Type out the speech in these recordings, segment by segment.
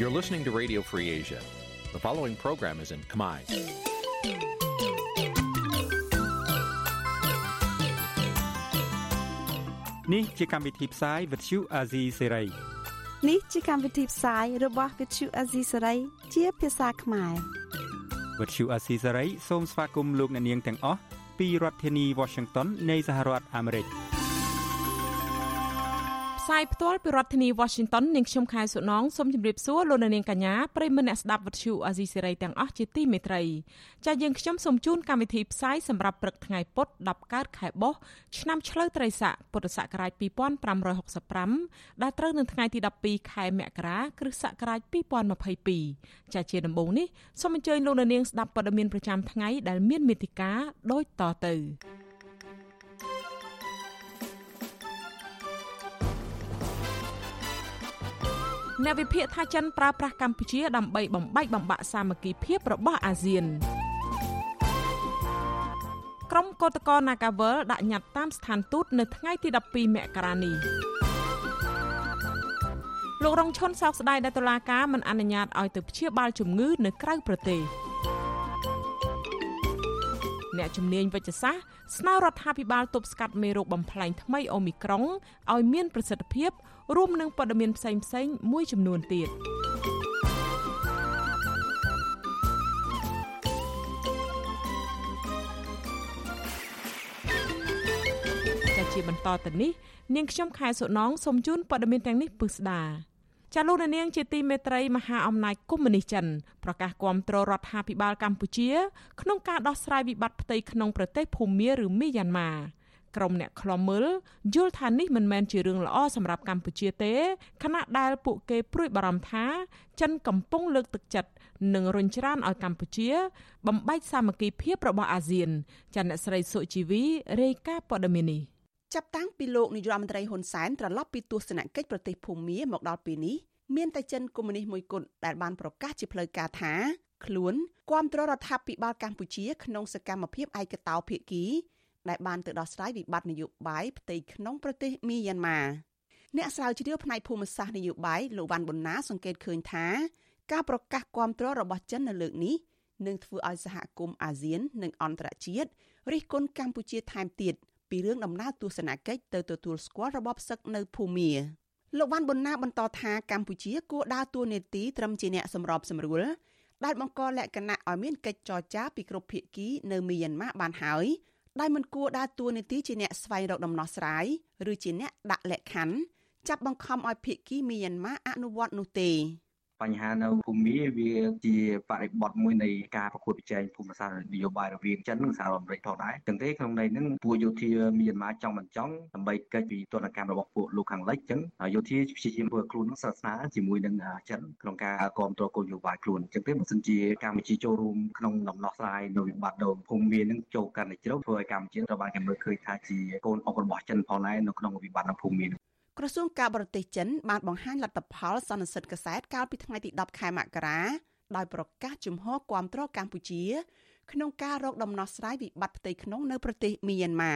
You're listening to Radio Free Asia. The following program is in Khmer. នេះជាកម្មវិធីផ្សាយ Vuthu Azizi Serai នេះជាកម្មវិធីផ្សាយរបស់ Vuthu Azizi Serai ជាភាសាខ្មែរ Vuthu Azizi Serai សូមស្វាគមន៍លោកអ្នកនាងទាំងអស់ពីរដ្ឋធានី Washington នៃសហរដ្ឋអាមេរិក។ ផ្សាយផ្ទាល់ពីរដ្ឋធានី Washington នាងខ្ញុំខែសុណងសូមជម្រាបសួរលោកនាងកញ្ញាប្រិយមិត្តអ្នកស្ដាប់វិទ្យុអាស៊ីសេរីទាំងអស់ជាទីមេត្រីចា៎យើងខ្ញុំសូមជូនកម្មវិធីផ្សាយសម្រាប់ព្រឹកថ្ងៃពុធ10កើតខែបោះឆ្នាំឆ្លូវត្រីស័កពុទ្ធសករាជ2565ដែលត្រូវនៅថ្ងៃទី12ខែមករាគ្រិស្តសករាជ2022ចា៎ជាដំបូងនេះសូមអញ្ជើញលោកនាងស្ដាប់ព័ត៌មានប្រចាំថ្ងៃដែលមានមេតិការដូចតទៅ អ្នកវិភាគថាចិនប្រើប្រាស់កម្ពុជាដើម្បីបំបែកបំបាក់សាមគ្គីភាពរបស់អាស៊ានក្រុមកោតក្រ Nagawal ដាក់ញត្តិតាមស្ថានទូតនៅថ្ងៃទី12មករានេះលោករងឈុនសោកស្ដាយដែលតុលាការមិនអនុញ្ញាតឲ្យទៅព្យាបាលជំងឺនៅក្រៅប្រទេសអ្នកជំនាញវិទ្យាសាស្ត្រស្នើរដ្ឋាភិបាលទប់ស្កាត់មេរោគបំផ្លែងថ្មីអូមីក្រុងឲ្យមានប្រសិទ្ធភាព រួមនឹងព័ត៌មានផ្សេងផ្សេងមួយចំនួនទៀតជាបន្តទៅនេះនាងខ្ញុំខែសុណងសូមជូនព័ត៌មានទាំងនេះពិស្ដាចាលោកនាងជាទីមេត្រីមហាអំណាចកុម្មុយនីសចិនប្រកាសគាំទ្ររដ្ឋាភិបាលកម្ពុជា ក្នុងការដោះស្រាយវិបត្តិផ្ទៃក្នុងប្រទេសភូមាឬមីយ៉ាន់ម៉ា ក្រុមអ្នកខ្លំមើលយល់ថានេះមិនមែនជារឿងល្អសម្រាប់កម្ពុជាទេខណៈដែលពួកគេព្រួយបារម្ភថាចិនកំពុងលើកទឹកចិត្តនិងរុញច្រានឲ្យកម្ពុជា បំបែកសាមគ្គីភាពរបស់អាស៊ានចាអ្នកស្រីសុជីវីរាយការណ៍ព័ត៌មាននេះចាប់តាំងពីលោកនាយរដ្ឋមន្ត្រីហ៊ុនសែនត្រឡប់ពីទស្សនកិច្ចប្រទេសភូមាមកដល់ពេលនេះមានតែចិនកុម្មុយនីសមួយគត់ដែលបានប្រកាសជាផ្លូវការថាខ្លួនគាំទ្ររដ្ឋាភិបាលកម្ពុជាក្នុងសកម្មភាពឯកតោភាគី ដែលបានទៅដោះស្រាយវិបត្តិនយោបាយផ្ទៃក្នុងប្រទេសមីយ៉ាន់ម៉ាអ្នកស្រាវជ្រាវផ្នែកភូមិសាស្ត្រនយោបាយលោកវ៉ាន់ប៊ុនណាសង្កេតឃើញថាការប្រកាសគាំទ្ររបស់ចិននៅលើកនេះនឹងធ្វើឲ្យសហគមន៍អាស៊ាន និងអន្តរជាតិរិះគន់កម្ពុជាថែមទៀតពីរឿងដំណើរទស្សនកិច្ចទៅទទួលស្គាល់របបសឹកនៅភូមាលោកវ៉ាន់ប៊ុនណាបន្តថាកម្ពុជាគួរដើរតួនាទីត្រឹមជាអ្នកសម្របសម្រួលដែលបង្កលក្ខណៈឲ្យមានកិច្ចចរចាពីគ្រប់ភាគីនៅមីយ៉ាន់ម៉ាបានហើយ ដោយមិនគួរដើរតួនាទីជាអ្នកស្វែងរកដំណោះស្រាយឬជាអ្នកដាក់លក្ខខណ្ឌចាប់បង្ខំឲ្យភាគីមីយ៉ាន់ម៉ាអនុវត្តនោះទេ បញ្ហានៅភូមិវាជាបរិបទមួយនៃការប្រកួតប្រជែងភូមិសាស្ត្រនយោបាយរវាងចិននិងសហរដ្ឋអាមេរិកផងដែរទាំងទេក្នុងន័យហ្នឹងពួកយោធាមីយ៉ាន់ម៉ាចង់មិនចង់ដើម្បីកិច្ចពីទនកម្មរបស់ពួកលោកខាងលិចអញ្ចឹងយោធាព្យាយាមធ្វើខ្លួននឹងសាសនាជាមួយនឹងចិនក្នុងការគ្រប់គ្រងគោលនយោបាយខ្លួនអញ្ចឹងទេបើសិនជាកម្ពុជាចូលរួមក្នុងដំណោះស្រាយនៅវិបត្តិដងភូមិមាននឹងចូលកាន់តែជ្រៅធ្វើឲ្យកម្ពុជាត្រូវបានគេមើលឃើញថាជាកូនអុករបស់ចិនផងដែរនៅក្នុងវិបត្តិនៅភូមិមាន ក្រសួងការបរទេសចិនបានបង្ហាញលទ្ធផលសន្និសីទកសែតកាលពីថ្ងៃទី10ខែមករាដោយប្រកាសជំហរគាំទ្រកម្ពុជា ក្នុងការរកដំណោះស្រាយវិបត្តិផ្ទៃក្នុងនៅប្រទេសមីយ៉ាន់ម៉ា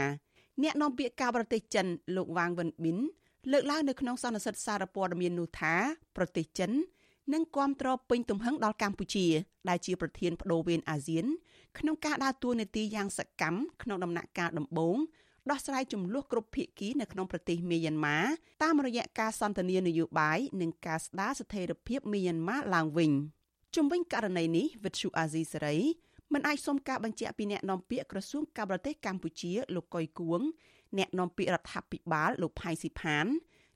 អ្នកនាំពាក្យការបរទេសចិនលោកវ៉ាងវិនប៊ីនលើកឡើងនៅក្នុងសន្និសីទសារព័ត៌មាននោះថាប្រទេសចិននឹងគាំទ្រពេញទំហឹងដល់កម្ពុជា ដែលជាប្រធានបដូវវេនអាស៊ាន ក្នុងការដើរតួនាទីយ៉ាងសកម្មក្នុងដំណាក់កាលដំបូង ដោះស្រាយចំនួនគ្រប់ភាគីនៅក្នុងប្រទេសមីយ៉ាន់ម៉ាតាមរយៈការសន្ទនានយោបាយនិងការស្ដារស្ថិរភាពមីយ៉ាន់ម៉ាឡើងវិញជំវិញករណីនេះវិទ្យុអាស៊ីសេរីមិនអាចសុំការបញ្ជាក់ពីអ្នកនាំពាក្យក្រសួងការបរទេសកម្ពុជាលោកកុយគួងអ្នកនាំពាក្យរដ្ឋាភិបាលលោកផៃស៊ីផាន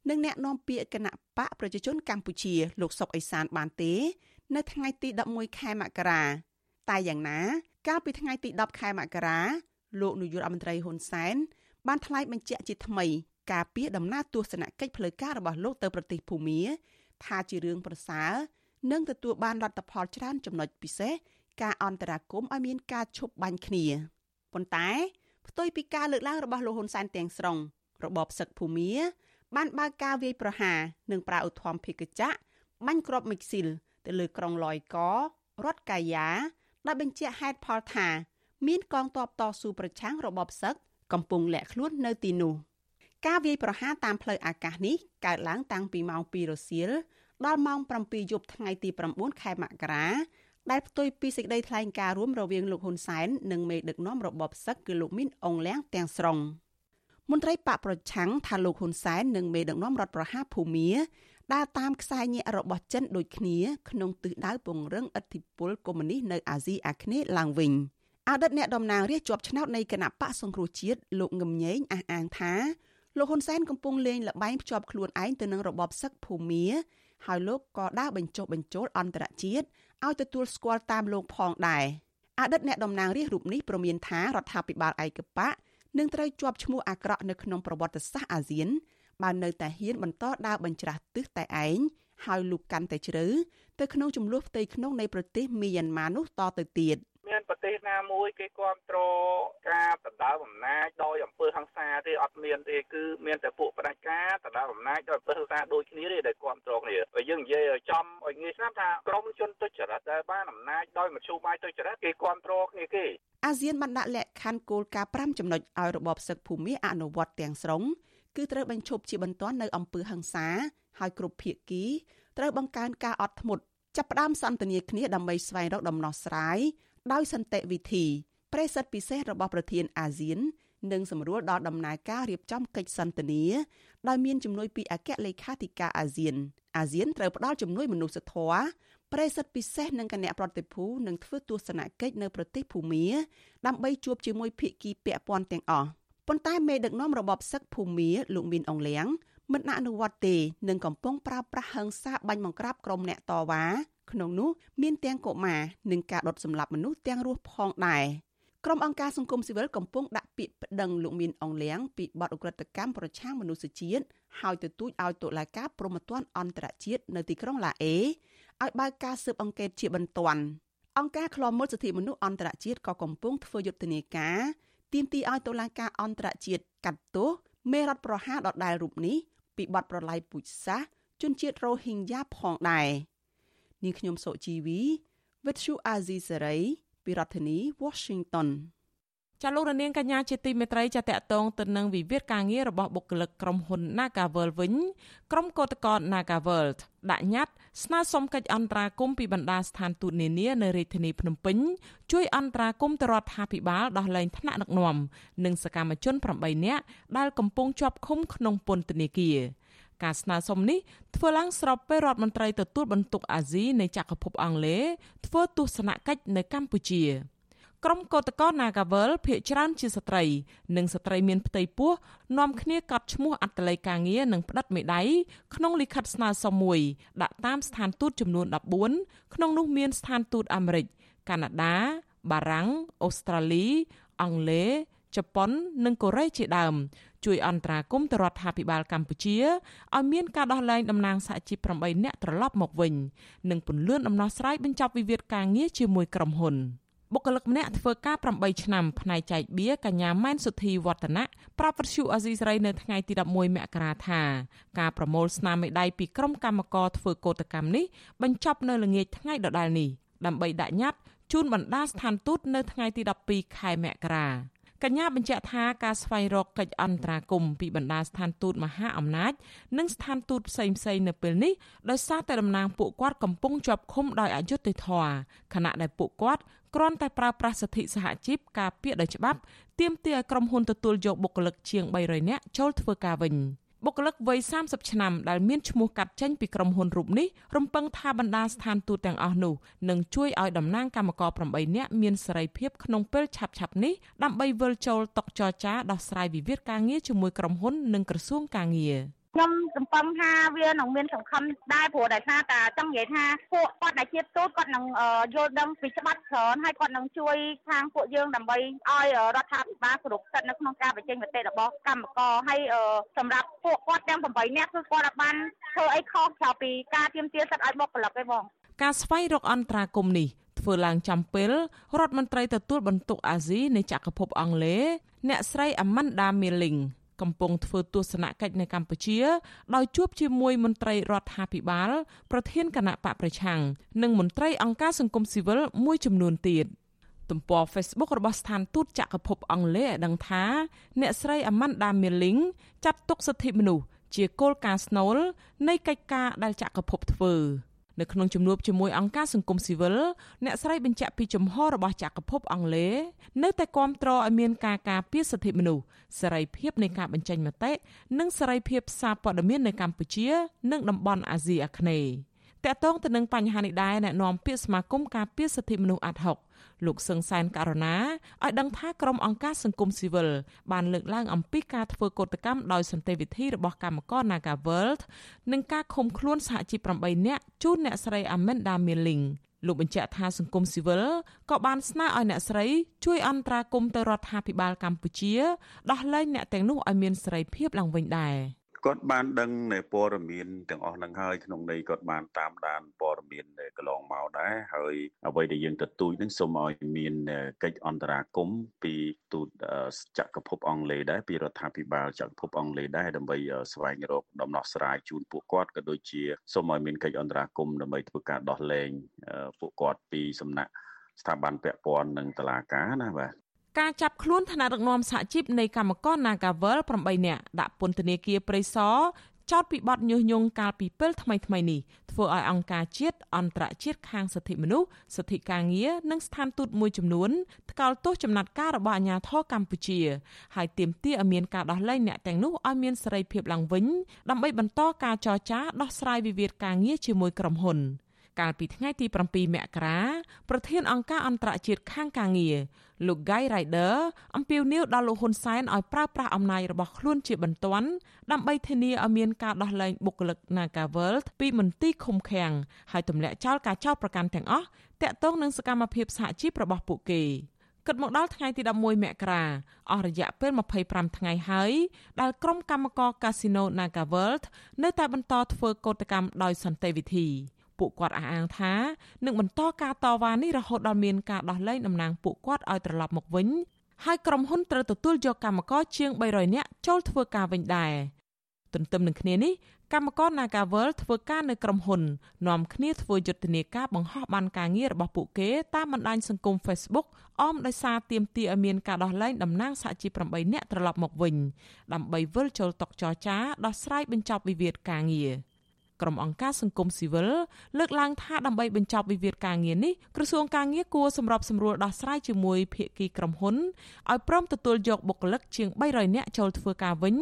និងអ្នកនាំពាក្យគណៈបកប្រជាជនកម្ពុជា លោកសុកអេសានបានទេ នៅថ្ងៃទី11ខែមករាតែយ៉ាងណា កាលពីថ្ងៃទី10ខែមករា លោកនាយករដ្ឋមន្ត្រីហ៊ុនសែនបានថ្លែងបញ្ជាក់ជាថ្មីការពីដំណើរទស្សនកិច្ចផ្លូវការរបស់លោកទៅប្រទេសភូមា ថាជារឿងប្រសើរនិងទទួលបានលទ្ធផលច្រើនចំណុចពិសេសការអន្តរាគមន៍ឲ្យមានការឈប់បាញ់គ្នាប៉ុន្តែផ្ទុយពីការលើកឡើងរបស់លោកហ៊ុនសែនទាំងស្រុងរបបសឹកភូមាបានបើកការវាយប្រហារនិងប្រើឧទ្ធម្ភាគចក្របាញ់គ្រាប់មិចស៊ីលទៅលើក្រុងឡយករដ្ឋកាយ៉ាដោយបញ្ជាក់ហេតុផលថា មានកងទ័ពតស៊ូប្រឆាំងរបបសឹកកំពុងលាក់ខ្លួននៅទីនោះការវាយប្រហារតាមផ្លូវអាកាសនេះកើតឡើងតាំងពីម៉ោង2រសៀលដល់ម៉ោង7យប់ថ្ងៃទី9ខែមករាដែលផ្ទុយពីសេចក្តីថ្លែងការណ៍រួមរវាងលោកហ៊ុនសែននិងមេដឹកនាំរបបសឹកគឺលោកមីនអងលៀងទាំងស្រុងមន្ត្រីបកប្រឆាំងថាលោកហ៊ុនសែននិងមេដឹកនាំរដ្ឋប្រហារភូមាដើរតាមខ្សែញាក់របស់ចិនដូចគ្នា ក្នុងទិសដៅពង្រឹងឥទ្ធិពលកុម្មុយនីសនៅអាស៊ីអាគ្នេយ៍ឡើងវិញ អតីតអ្នកតំណាងរាស្ត្រជាប់ឆ្នោតនៃគណៈបកសង្គ្រោះជាតិលោកងឹមញែងអះអាងថាលោកហ៊ុនសែនកំពុងលេងល្បែងភ្ជាប់ខ្លួនឯងទៅនឹងរបបសឹកភូមាហើយលោកក៏ដើរបញ្ចុះបញ្ចូលអន្តរជាតិឲ្យទទួលស្គាល់តាមលោកផងដែរអតីតអ្នកតំណាងរាស្ត្ររូបនេះប្រមានថារដ្ឋាភិបាលឯកបកនឹងត្រូវជាប់ឈ្មោះអាក្រក់នៅក្នុងប្រវត្តិសាស្ត្រអាស៊ានបើនៅតែហ៊ានបន្តដើរបញ្ច្រាស់ទិសតែឯងហើយលូកកាន់តែជ្រៅទៅក្នុងចំនួនផ្ទៃក្នុងនៃប្រទេសមីយ៉ាន់ម៉ានោះតទៅទៀតមានប្រ ទេសណាមួយគេគ្រប់គ្រងការដណ្ដើមអំណាចដោយអំពើហិង្សាទេអត់មានទេគឺមានតែពួកផ្ដាច់ការដណ្ដើមអំណាចដោយអំពើហិង្សាដូចគ្នាទេដែលគ្រប់គ្រងគ្នាបើយើងនិយាយឲ្យចំឲ្យងាយស្ដាប់ថាក្រមជនទុច្ចរិតដែលបានអំណាចដោយមធ្យោបាយទុច្ចរិតគេគ្រប់គ្រងគ្នាគេអាស៊ានបានដាក់លក្ខខណ្ឌគោលការណ៍5ចំណុចឲ្យរបបសឹកភូមិអនុវត្តទាំងស្រុងគឺត្រូវបញ្ឈប់ជាបន្ទាន់នៅអំពើហិង្សាហើយគ្រប់ភាគីត្រូវបង្កើនការអត់ធ្មត់ចាប់ផ្ដើមសន្ទនាគ្នាដើម្បីស្វែងរកដំណោះស្រាយ ដោយសន្តិវិធីប្រេសិតពិសេសរបស់ប្រធានអាស៊ាននិងសម្រួលដល់ដំណើរការរៀបចំកិច្ចសន្ទនាដោយមានជំនួយពីអគ្គលេខាធិការអាស៊ានអាស៊ានត្រូវផ្ដល់ជំនួយមនុស្សធម៌ប្រេសិតពិសេសនឹងគណៈប្រតិភូនឹងធ្វើទស្សនកិច្ចនៅប្រទេសភូមាដើម្បីជួបជាមួយភាគីពាក់ព័ន្ធទាំងអស់ប៉ុន្តែមេដឹកនាំរបបសឹកភូមាលោកមីនអងលៀង មិនអនុវត្តទេនឹងកំពុងប្រើប្រាស់ហិង្សាបាញ់បង្ក្រាបក្រុមអ្នកតវ៉ាក្នុងនោះមានទាំងកុមារនិងការដុតសម្លាប់មនុស្សទាំងរស់ផងដែរក្រុមអង្គការសង្គមស៊ីវិលកំពុងដាក់ពាក្យប្តឹងលោកមានអងលៀងពីបទឧក្រិដ្ឋកម្មប្រឆាំងមនុស្សជាតិហើយទទូចឲ្យតុលាការព្រហ្មទណ្ឌអន្តរជាតិនៅទីក្រុងឡាអេឲ្យបើកការស៊ើបអង្កេតជាបន្ទាន់អង្គការឃ្លាំមើលសិទ្ធិមនុស្សអន្តរជាតិក៏កំពុងធ្វើយុទ្ធនាការទាមទារឲ្យតុលាការអន្តរជាតិកាត់ទោសមេរដ្ឋប្រហារដដែលរូបនេះ ពីបទប្រល័យពូជសាសន៍ជនជាតិរ៉ូហីងយ៉ាផងដែរនាងខ្ញុំសុជីវីវិទ្យុអាស៊ីសេរីពីរដ្ឋធានី Washington ចាលោករនាងកញ្ញាជាទីមេត្រីចាតកតងទៅនឹងវិវាទការងាររបស់បុគ្គលិកក្រុមហ៊ុន Nagavel វិញក្រុមកោតក្រ Nagavel ដាក់ញត្តិស្នើសុំកិច្ចអន្តរាគមន៍ពីបណ្ដាស្ថានទូតនានានៅរាជធានីភ្នំពេញជួយអន្តរាគមន៍ទៅរដ្ឋាភិបាលដោះលែងថ្នាក់ដឹកនាំនិងសកម្មជន8នាក់ដែលកំពុងជាប់ឃុំក្នុងពន្ធនាគារការស្នើសុំនេះធ្វើឡើងស្របពេលរដ្ឋមន្ត្រីទទួលបន្ទុកអាស៊ីនៃចក្រភពអង់គ្លេសធ្វើទស្សនកិច្ចនៅកម្ពុជា ក្រុមកោតក្រ Nagavel ភ ieck ច្រើនជាស្ត្រី និងស្ត្រីមានផ្ទៃពោះនាំគ្នាកត់ឈ្មោះអត្តលេខការងារនិងផ្តិតមេដាយក្នុងលិខិតស្នើសុំមួយដាក់តាមស្ថានទូតចំនួន14ក្នុងនោះមានស្ថានទូតអាមេរិកកាណាដា បារាំងអូស្ត្រាលី អង់គ្លេសជប៉ុននិងកូរ៉េជាដើមជួយអន្តរាគមន៍ទៅរដ្ឋាភិបាលកម្ពុជាឲ្យមានការដោះលែងតំណាងសហជីព8នាក់ត្រឡប់មកវិញនិងពន្លឿនដំណោះស្រាយបញ្ចប់វិវាទការងារជាមួយក្រុមហ៊ុន បុគ្គលិកម្នាក់ធ្វើការ8ឆ្នាំផ្នែកចែកបៀកញ្ញាម៉ែនសុធីវឌ្ឍនៈប្រាប់វិទ្យុអាស៊ីសេរីនៅថ្ងៃទី11មករាថាការប្រមូលស្នាមមេដៃពីក្រុមកម្មករធ្វើកោតកម្មនេះបញ្ចប់នៅល្ងាចថ្ងៃដដែលនេះដើម្បីដាក់ញត្តិជូនបណ្ដាស្ថានទូតនៅថ្ងៃទី12ខែមករា កញ្ញាបញ្ជាក់ថាការស្វែងរកកិច្ចអន្តរាគមន៍ពីបណ្ដាស្ថានទូតមហាអំណាច និងស្ថានទូតផ្សេងៗនៅពេលនេះដោយសារតែតំណាងពួកគាត់កំពុងជាប់ឃុំដោយអយុត្តិធម៌ខណៈដែលពួកគាត់គ្រាន់តែប្រើប្រាស់សិទ្ធិសហជីពការពារដោយច្បាប់ទាមទារឲ្យក្រុមហ៊ុនទទួលយកបុគ្គលិកជាង300នាក់ចូលធ្វើការវិញ។ បុគ្គលិកវ័យ30ឆ្នាំដែលមានឈ្មោះកាត់ចេញពីក្រុមហ៊ុនរូបនេះរំពឹងថាបណ្ដាស្ថានទូតទាំងអស់នោះនឹងជួយឲ្យតំណាងគណៈកម្មការ8នាក់មានសេរីភាពក្នុងពេលឆាប់ៗនេះដើម្បីវិលចូលតុចរចាដោះស្រាយវិវាទការងារជាមួយក្រុមហ៊ុននិងក្រសួងការងារ។ ខ្ញុំសង្កត់ថាវានឹងមានសង្ឃឹមដែរព្រោះដោយសារតែចង់និយាយថាពួកគាត់ដែលជាទូតគាត់នឹងយល់ដឹងពីច្បាប់ច្រើនហើយគាត់នឹងជួយខាងពួកយើងដើម្បីឲ្យរដ្ឋាភិបាលគ្រប់សិទ្ធិនៅក្នុងការបញ្ចេញមតិរបស់កម្មករហើយសម្រាប់ពួកគាត់ទាំង8នាក់គឺគាត់បានធ្វើអីខុសក្រៅពីការទាមទារសិទ្ធិឲ្យបុគ្គលិកទេបងការស្វែងរកអន្តរាគមនេះធ្វើឡើងចំពេលរដ្ឋមន្ត្រីទទួលបន្ទុកអាស៊ីនៃចក្រភពអង់គ្លេសអ្នកស្រី Amanda Milling កំពុងធ្វើទស្សនកិច្ចនៅកម្ពុជាដោយជួបជាមួយមន្ត្រីរដ្ឋាភិបាល ប្រធានគណៈបកប្រឆាំងនិងមន្ត្រីអង្គការសង្គមស៊ីវិលមួយចំនួនទៀតទំព័រ Facebook របស់ស្ថានទូតចក្រភពអង់គ្លេសឲ្យដឹងថាអ្នកស្រី Amanda Milling ចាត់ទុកសិទ្ធិមនុស្សជាគោលការណ៍ស្នូលនៃកិច្ចការដែលចក្រភពធ្វើ នៅក្នុងជំនួបជាមួយអង្គការសង្គមស៊ីវិលអ្នកស្រីបញ្ជាក់ពីជំហររបស់ចក្រភពអង់គ្លេសនៅតែគាំទ្រឲ្យមានការការពារសិទ្ធិមនុស្សសេរីភាពនៃការបញ្ចេញមតិនិងសេរីភាពសារព័ត៌មាននៅកម្ពុជា និងតំបន់អាស៊ីអាគ្នេយ៍តកតងទៅនឹងបញ្ហានេះដែរអ្នកនាំពាក្យសមាគមការពារសិទ្ធិមនុស្សអាត់ហុក លោកសឹងសែនករណាឲ្យដឹងថាក្រុមអង្គការសង្គមស៊ីវិលបានលើកឡើងអំពីការធ្វើកោតកម្មដោយសន្តិវិធីរបស់កម្មករ Naga World និងការឃុំខ្លួនសហជីព8នាក់ជូនអ្នកស្រី Amanda Milling លោកបញ្ជាក់ថាសង្គមស៊ីវិលក៏បានស្នើឲ្យអ្នកស្រីជួយអន្តរាគមន៍ទៅរដ្ឋាភិបាលកម្ពុជាដោះលែងអ្នកទាំងនោះឲ្យមានសេរីភាពឡើងវិញដែរ។ គាត់បានដឹងនៅព័ត៌មានទាំងអស់ហ្នឹងហើយក្នុងន័យគាត់បានតាមដានព័ត៌មានកន្លងមកដែរហើយអ្វីដែលយើងទទូចហ្នឹងសូមឲ្យមានកិច្ចអន្តរាគមន៍ពីទូតចក្រភពអង់គ្លេសដែរពីរដ្ឋាភិបាលចក្រភពអង់គ្លេសដែរដើម្បីស្វែងរកដំណោះស្រាយជូនពួកគាត់ក៏ដូចជាសូមឲ្យមានកិច្ចអន្តរាគមន៍ដើម្បីធ្វើការដោះលែងពួកគាត់ពីសំណាក់ស្ថាប័នពាក់ព័ន្ធនិងតុលាការណាបាទ ការចាប់ខ្លួនថ្នាក់ដឹកនាំសហជីពនៃកម្មករ Nagavel 8នាក់ដាក់ពន្ធនាគារព្រៃសរចោតពីបទញុះញង់កាលពីពេលថ្មីថ្មីនេះធ្វើឲ្យអង្គការជាតិអន្តរជាតិខាងសិទ្ធិមនុស្សសិទ្ធិការងារនិងស្ថានទូតមួយចំនួនថ្កោលទោសចំណាត់ការរបស់អាជ្ញាធរកម្ពុជាហើយទាមទារឲ្យមានការដោះលែងអ្នកទាំងនោះឲ្យមានសេរីភាពឡើងវិញដើម្បីបន្តការចរចាដោះស្រាយវិវាទការងារជាមួយក្រុមហ៊ុន កាលពីថ្ងៃទី7មករាប្រធានអង្គការអន្តរជាតិខាងការងារលោក Guy Ryder អំពាវនាវដល់លោកហ៊ុនសែនឲ្យប្រើប្រាស់អំណាចរបស់ខ្លួនជាបន្ទាន់ដើម្បីធានាឲ្យមានការដោះលែងបុគ្គលិក Nagaworld ពីមន្ទីរឃុំឃាំងហើយទម្លាក់ចោលការចោទប្រកាន់ទាំងអស់តាក់ទងនឹងសកម្មភាពសហជីពរបស់ពួកគេគិតមកដល់ថ្ងៃទី11មករាអស់រយៈពេល25ថ្ងៃហើយដែលក្រុមកម្មករកាស៊ីណូ Nagaworld នៅតែបន្តធ្វើកោតកម្មដោយសន្តិវិធី ពួកគាត់អះអាងថានឹងបន្តការតវ៉ានេះរហូតដល់មានការដោះលែងតំណាងពួកគាត់ឲ្យត្រឡប់មកវិញហើយក្រុមហ៊ុនត្រូវទទួលយកកម្មករជាង300នាក់ចូលធ្វើការវិញដែរទន្ទឹមនឹងគ្នានេះកម្មករ Nagavel ធ្វើការនៅក្រុមហ៊ុននាំគ្នាធ្វើយុទ្ធនាការបង្ហោះបានការងាររបស់ពួកគេតាមបណ្ដាញសង្គម Facebook អមដោយសារទាមទារឲ្យមានការដោះលែងតំណាងសហជីព8នាក់ត្រឡប់មកវិញដើម្បីវិលចូលតុចរចាដោះស្រាយបញ្ចប់វិវាទការងារ។ ក្រុមអង្គការសង្គមស៊ីវិលលើកឡើងថាដើម្បីបញ្ចប់វិវាទការងារនេះក្រសួងការងារគួរសម្របសម្រួលដោះស្រាយជាមួយភាគីក្រុមហ៊ុនឲ្យព្រមទទួលយកបុគ្គលិកជាង300នាក់ចូលធ្វើការវិញ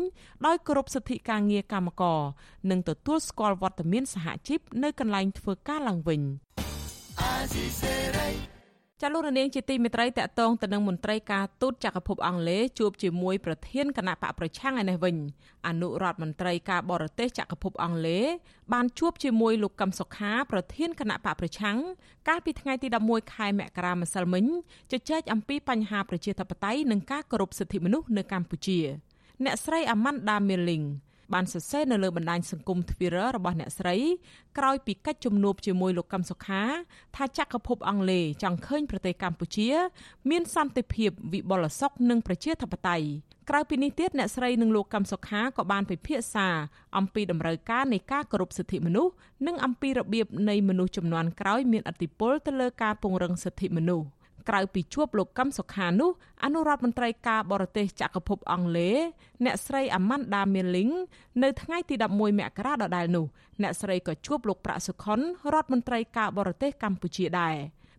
ដោយគោរពសិទ្ធិការងារកម្មករនិងទទួលស្គាល់វត្តមានសហជីពនៅកន្លែងធ្វើការឡើងវិញ ចាលោករនាងជាទីមេត្រីតកតងទៅនឹងមន្ត្រីការទូតចក្រភពអង់គ្លេសជួបជាមួយប្រធានគណៈបកប្រឆាំងឯនេះវិញអនុរដ្ឋមន្ត្រីការបរទេសចក្រភពអង់គ្លេសបានជួបជាមួយលោកកឹមសុខាប្រធានគណៈបកប្រឆាំងកាលពីថ្ងៃទី11ខែមករាម្សិលមិញជជែកអំពីបញ្ហាប្រជាធិបតេយ្យនិងការគោរពសិទ្ធិមនុស្សនៅកម្ពុជា អ្នកស្រី Amanda Milling បានសរសេរនៅលើបណ្ដាញសង្គម Twitter របស់អ្នកស្រីក្រោយពីកិច្ចជំនួបជាមួយលោកកឹមសុខា ថាចក្រភពអង់គ្លេសចង់ឃើញប្រទេសកម្ពុជា មានសន្តិភាពវិបុលសុខនិងប្រជាធិបតេយ្យក្រៅពីនេះទៀតអ្នកស្រីនិងលោកកឹមសុខាក៏បានពិភាក្សាអំពីតម្រូវការនៃការគោរពសិទ្ធិមនុស្សនិងអំពីរបៀបនៃមនុស្សចំនួនក្រោយមានអធិបុលទៅលើការពង្រឹងសិទ្ធិមនុស្ស ក្រៅពីជួបលោកកឹមសុខានោះអនុរដ្ឋមន្ត្រីការបរទេសចក្រភពអង់គ្លេសអ្នកស្រី Amanda Milling នៅថ្ងៃទី11មករាដដែលនោះអ្នកស្រីក៏ជួបលោកប្រាក់សុខុនរដ្ឋមន្ត្រីការបរទេសកម្ពុជាដែរ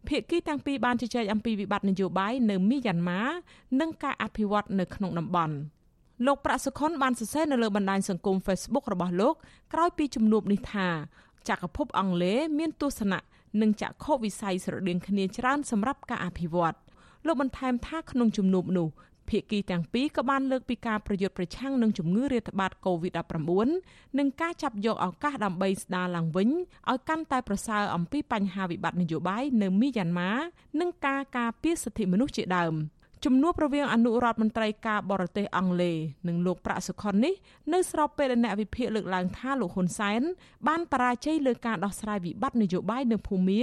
ភាគីទាំងពីរបានជជែកអំពីវិបត្តិនយោបាយនៅមីយ៉ាន់ម៉ានិងការអភិវឌ្ឍនៅក្នុងតំបន់លោកប្រាក់សុខុនបានសរសេរនៅលើបណ្ដាញសង្គម Facebook របស់លោកក្រោយពីជំនួបនេះថាចក្រភពអង់គ្លេសមានទស្សនៈ និងចក្ខុវិស័យស្រដៀងគ្នាច្រើនសម្រាប់ការអភិវឌ្ឍលោកបន្ថែមថាក្នុងជំនួបនោះភាគីទាំងពីរក៏បានលើកពីការប្រយុទ្ធប្រឆាំងនឹងជំងឺរាតត្បាត COVID-19 និងការចាប់យកឱកាសដើម្បីស្ដារឡើងវិញឲ្យកាន់តែប្រសើរអំពីបញ្ហាវិបត្តិនយោបាយនៅមីយ៉ាន់ម៉ានិងការការពារសិទ្ធិមនុស្សជាដើម។ ជំនួបរវាងអនុរដ្ឋមន្ត្រីការបរទេសអង់គ្លេសនិងលោកប្រាក់សុខុននេះនៅស្របពេលដែលអ្នកវិភាគលើកឡើងថាលោកហ៊ុនសែនបានបរាជ័យលើការដោះស្រាយវិបត្តិនយោបាយនៅភូមា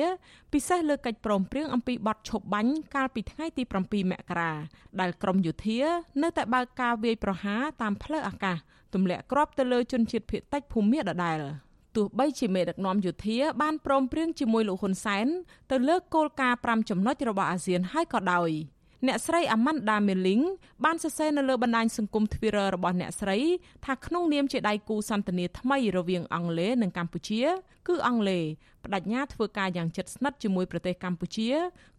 ពិសេសលើកិច្ចព្រមព្រៀងអំពីបទឈប់បាញ់កាលពីថ្ងៃទី7មករាដែលក្រមយោធានៅតែបើកការវាយប្រហារតាមផ្លូវអាកាសទម្លាក់គ្រាប់ទៅលើជនជាតិភៀតតិចភូមាដដែលទោះបីជាមេដឹកនាំយោធាបានព្រមព្រៀងជាមួយលោកហ៊ុនសែនទៅលើគោលការណ៍5ចំណុចរបស់អាស៊ានហើយក៏ដោយ អ្នកស្រី Amanda Milling បានសរសេរនៅលើបណ្ដាញសង្គម Twitter របស់អ្នកស្រីថាក្នុងនាមជាដៃគូសន្ទនាថ្មីរវាងអង់គ្លេសនិងកម្ពុជា គឺអង់គ្លេសបដិញ្ញាធ្វើការយ៉ាងជិតស្និទ្ធជាមួយប្រទេសកម្ពុជា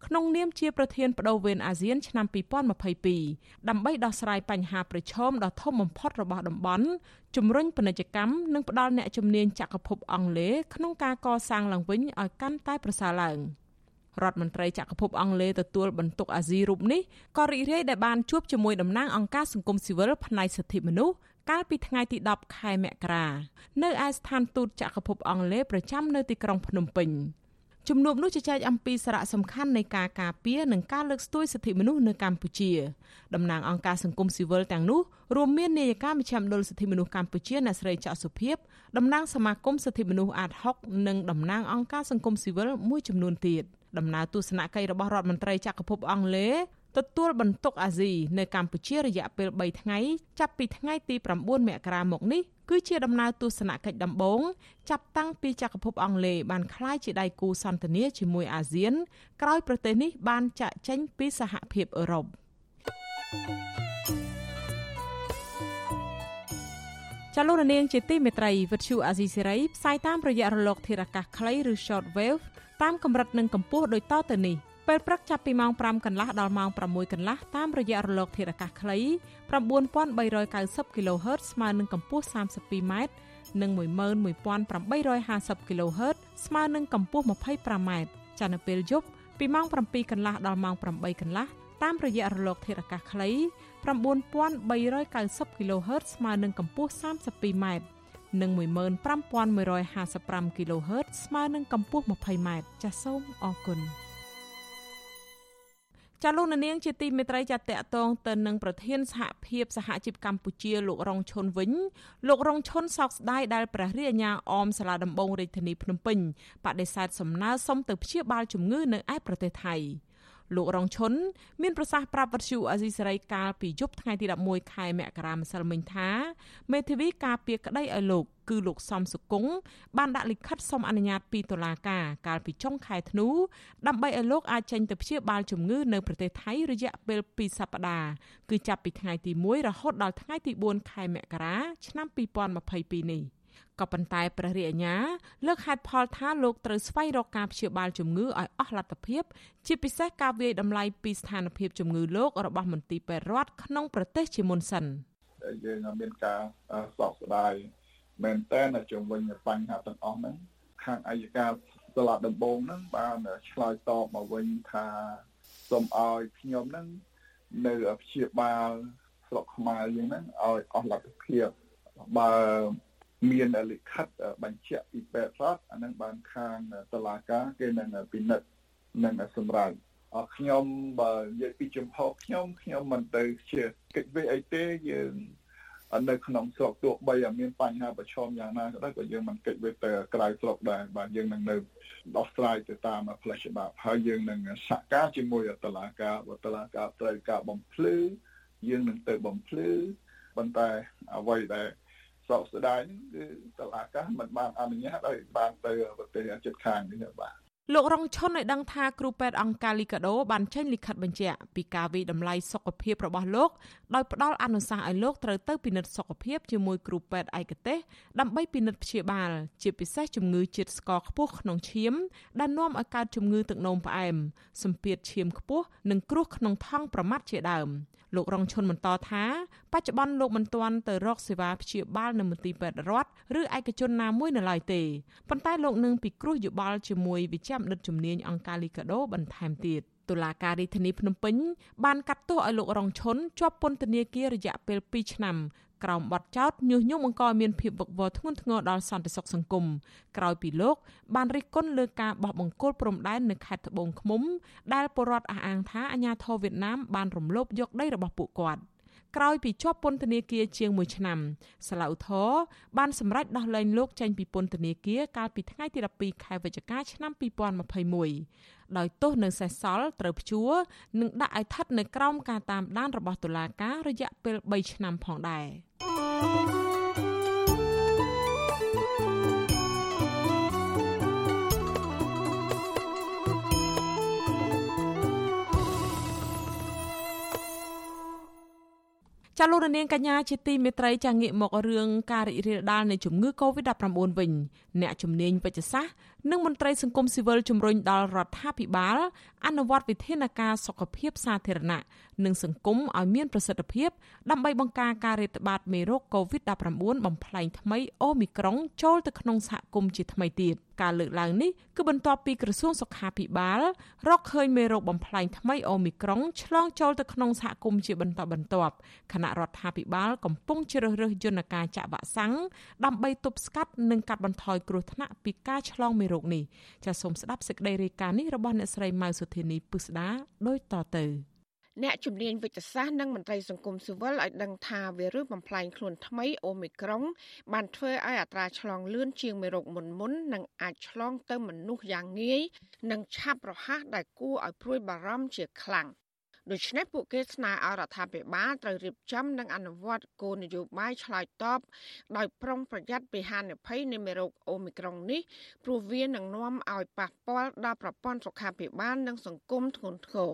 ក្នុងនាមជាប្រធានបដូវវេនអាស៊ានឆ្នាំ2022ដើម្បីដោះស្រាយបញ្ហាប្រឈមដ៏ធំបំផុតរបស់តំបន់ជំរុញពាណិជ្ជកម្មនិងផ្ដល់អ្នកជំនាញចក្រភពអង់គ្លេសក្នុងការកសាងឡើងវិញឲ្យកាន់តែប្រសើរឡើង។ រដ្ឋមន្ត្រីចក្រភពអង់គ្លេសទទួលបន្ទុកអាស៊ីរូបនេះក៏រីករាយដែលបានជួបជាមួយតំណាងអង្គការសង្គមស៊ីវិលផ្នែកសិទ្ធិមនុស្សកាលពីថ្ងៃទី10ខែមករានៅឯស្ថានទូតចក្រភពអង់គ្លេសប្រចាំនៅទីក្រុងភ្នំពេញ ជំនួបនោះជជែកអំពីសារៈសំខាន់នៃការការពារនិងការលើកស្ទួយសិទ្ធិមនុស្សនៅកម្ពុជាតំណាងអង្គការសង្គមស៊ីវិលទាំងនោះរួមមាននាយិកាមជ្ឈមណ្ឌលសិទ្ធិមនុស្សកម្ពុជាអ្នកស្រីច័កសុភាពតំណាងសមាគមសិទ្ធិមនុស្សអាត60និងតំណាងអង្គការសង្គមស៊ីវិលមួយចំនួនទៀត។ដំណើរទស្សនកិច្ចរបស់រដ្ឋមន្ត្រីចក្រភពអង់គ្លេសទទួលបន្ទុកអាស៊ីនៅកម្ពុជារយៈពេល3ថ្ងៃចាប់ពីថ្ងៃទី9មករាមកនេះ គឺជាដំណើរទស្សនកិច្ចដំបូងចាប់តាំងពីចក្រភពអង់គ្លេសបានក្លាយជាដៃគូសន្ទនាជាមួយអាស៊ាន ក្រោយប្រទេសនេះបានចាក់ចេញពីសហភាពអឺរ៉ុបចលនានាងជាទីមេត្រីវិទ្យុអាស៊ីសេរីផ្សាយតាមរយៈរលកធារកាសខ្លីឬ short wave តាមកម្រិតនិងកម្ពស់ដូចតទៅនេះ ពេលព្រឹកចាប់ពីម៉ោង5កន្លះដល់ម៉ោង6កន្លះតាមរយៈរលកធាតុអាកាសខ្លី9390 kHz ស្មើនឹងកម្ពស់ 32m និង11850 kHz ស្មើនឹងកម្ពស់ 25m ចានៅពេលយប់ពីម៉ោង7កន្លះដល់ម៉ោង8កន្លះតាមរយៈរលកធាតុអាកាសខ្លី9390 kHz ស្មើនឹងកម្ពស់ 32m និង15155 kHz ស្មើនឹងកម្ពស់ 20m ចាសសូមអរគុណ ចាលោកនាងជាទីមេត្រីចាតកតងទៅនឹងប្រធានសហភាពសហជីពកម្ពុជាលោករងឈុនវិញលោករងឈុនសោកស្ដាយដែលព្រះរាជអាជ្ញាអមសាលាដំបងរាជធានីភ្នំពេញបដិសេធសំណើសុំទៅព្យាបាលជំងឺនៅឯប្រទេសថៃ។ លោករងឈុនមានប្រសាសន៍ប្រាប់វត្ថុអាស៊ីសេរីកាលពីយប់ថ្ងៃទី11ខែមករាម្សិលមិញថាមេធាវីការពារក្តីឲ្យលោកគឺលោកសំសុគង្គបានដាក់លិខិតសុំអនុញ្ញាតពីតុលាការកាលពីចុងខែធ្នូដើម្បីឲ្យលោកអាចចេញទៅព្យាបាលជំងឺនៅប្រទេសថៃរយៈពេល2សប្តាហ៍គឺចាប់ពីថ្ងៃទី1រហូតដល់ថ្ងៃទី4ខែមករាឆ្នាំ2022នេះ ក៏ប៉ុន្តែព្រះរាជអាជ្ញាលើកហេតុផលថាលោកត្រូវស្វែងរកការព្យាបាលជំងឺឲ្យអស់លទ្ធភាព ជាពិសេសការវាយតម្លៃពីស្ថានភាពជំងឺលោករបស់មន្ទីរពេទ្យរដ្ឋក្នុងប្រទេសជាមុនសិនយើងមានការសោកស្ដាយមែនតើនៅជំវិញបញ្ហាទាំងអស់ហ្នឹងខាងអัยការសាលាដំបងហ្នឹងបានឆ្លើយតបមកវិញថាសូមឲ្យខ្ញុំហ្នឹងនៅព្យាបាលស្រុកខ្មែរយើងហ្នឹងឲ្យអស់លទ្ធភាពបើ មានលិខិតបញ្ជាក់ពីពេទ្យរដ្ឋអានឹងបានខាងតុលាការគេនឹងពិនិត្យនិងសម្រេចអរខ្ញុំបើនិយាយពីចំហខ្ញុំខ្ញុំមិនទៅជាកិច្ចវិអីទេយើងនៅក្នុងស្រុកទោះបីមានបញ្ហាប្រឈមយ៉ាងណាក៏ដោយក៏យើងមិនកិច្ចវិទៅក្រៅស្រុកដែរបាទយើងនឹងនៅដោះស្រាយទៅតាមផ្លូវច្បាប់ហើយយើងនឹងសហការជាមួយតុលាការបើតុលាការត្រូវការបំភ្លឺយើងនឹងទៅបំភ្លឺប៉ុន្តែអ្វីដែល សោកស្ដាយហ្នឹងគឺតឡាកាមិនបានអនុញ្ញាតឲ្យបានទៅប្រទេសជិតខាងនេះបាទ លោករងឈុនឲ្យដឹងថាគ្រូពេទ្យអង្គការលីកាដូបានចេញលិខិតបញ្ជាក់ពីការវិតម្លៃសុខភាពរបស់លោកដោយផ្ដល់អនុសាសន៍ឲ្យលោកត្រូវទៅពិនិត្យសុខភាពជាមួយគ្រូពេទ្យឯកទេសដើម្បីពិនិត្យព្យាបាល ជាពិសេសជំងឺជាតិស្ករខ្ពស់ក្នុងឈាមដែលនាំឲ្យកើតជំងឺទឹកនោមផ្អែមសម្ពាធឈាមខ្ពស់និងគ្រោះក្នុងថង់ប្រមាត់ជាដើមលោករងឈុនបន្តថាបច្ចុប្បន្នលោកមិនទាន់ទៅរកសេវាព្យាបាលនៅមន្ទីរពេទ្យរដ្ឋឬឯកជនណាមួយនៅឡើយទេប៉ុន្តែលោកនឹងពិគ្រោះយោបល់ជាមួយវិជ្ជាបណ្ឌិតជំនាញអង្គការលីកាដូបន្ថែមទៀតតុលាការរាជធានីភ្នំពេញបានកាត់ទោសឲ្យលោករងឈុនជាប់ពន្ធនាគាររយៈពេល2ឆ្នាំក្រោមបទចោទញុះញង់បង្កឲ្យមានភាពវឹកវរធ្ងន់ធ្ងរដល់សន្តិសុខសង្គមក្រោយពីលោក បានរិះគន់លើការបោះបង្គោលព្រំដែននៅខេត្តត្បូងឃ្មុំដែលពលរដ្ឋអះអាងថាអាញាធរវៀតណាមបានរំលោភយកដីរបស់ពួកគាត់។ ក្រោយពីជាប់ពន្ធនាគារជាង1ឆ្នាំសាឡាវធរបានសម្រេចដោះលែងលោកចេញពីពន្ធនាគារកាលពីថ្ងៃទី12ខែវិច្ឆិកាឆ្នាំ2021ដោយទោសនៅសេសសល់ត្រូវព្យួរនិងដាក់ឲ្យស្ថិតនៅក្រោមការតាមដានរបស់តុលាការរយៈពេល3ឆ្នាំផងដែរ។ ចាលោករនាងកញ្ញាជាទីមេត្រីចាងាកមករឿងការរីករាលដាលនៃជំងឺ Covid-19 វិញអ្នកជំនាញវិទ្យាសាស្ត្រ និងមន្ត្រីសង្គមស៊ីវិលជំរុញដល់រដ្ឋាភិបាល អនុវត្តវិធានការសុខភាពសាធារណៈនិងសង្គមឲ្យមានប្រសិទ្ធភាព ដើម្បីបង្ការការរាតត្បាតមេរោគ COVID-19 បំផ្លែងថ្មីអូមីក្រុងចូលទៅក្នុងសហគមន៍ជាថ្មីទៀតការលើកឡើងនេះគឺបន្ទាប់ពីក្រសួងសុខាភិបាល រកឃើញមេរោគបំផ្លែងថ្មីអូមីក្រុងឆ្លងចូលទៅក្នុងសហគមន៍ជាបន្តបន្ទាប់ខណៈរដ្ឋាភិបាលកំពុងជ្រើសរើសយន្តការចាក់វ៉ាក់សាំងដើម្បីទប់ស្កាត់និងកាត់បន្ថយគ្រោះថ្នាក់ពីការឆ្លងមេរោគនេះចាសសូមស្ដាប់សេចក្តីរាយការណ៍នេះរបស់អ្នកស្រីម៉ៅសុធានីពុស្ដាដូចតទៅអ្នកជំនាញវិទ្យាសាស្ត្រនិងមន្ត្រីសង្គមស៊ីវិលឲ្យដឹងថាវីរុសបំផ្លែងខ្លួនថ្មីអូមីក្រុង បានធ្វើឲ្យអត្រាឆ្លងលឿនជាងមេរោគមុនមុននិងអាចឆ្លងទៅមនុស្សយ៉ាងងាយនិងឆាប់រហ័សដែលគួរឲ្យព្រួយបារម្ភជាខ្លាំង ដូច្នេះពួកគេស្នើឲ្យរដ្ឋាភិបាលត្រូវរៀបចំនិងអនុវត្តគោលនយោបាយឆ្លើយតបដោយប្រុងប្រយ័ត្នពីហានិភ័យនៃមេរោគអូមីក្រុងនេះព្រោះវានឹងនាំឲ្យប៉ះពាល់ដល់ប្រព័ន្ធសុខាភិបាលនិងសង្គមធ្ងន់ធ្ងរ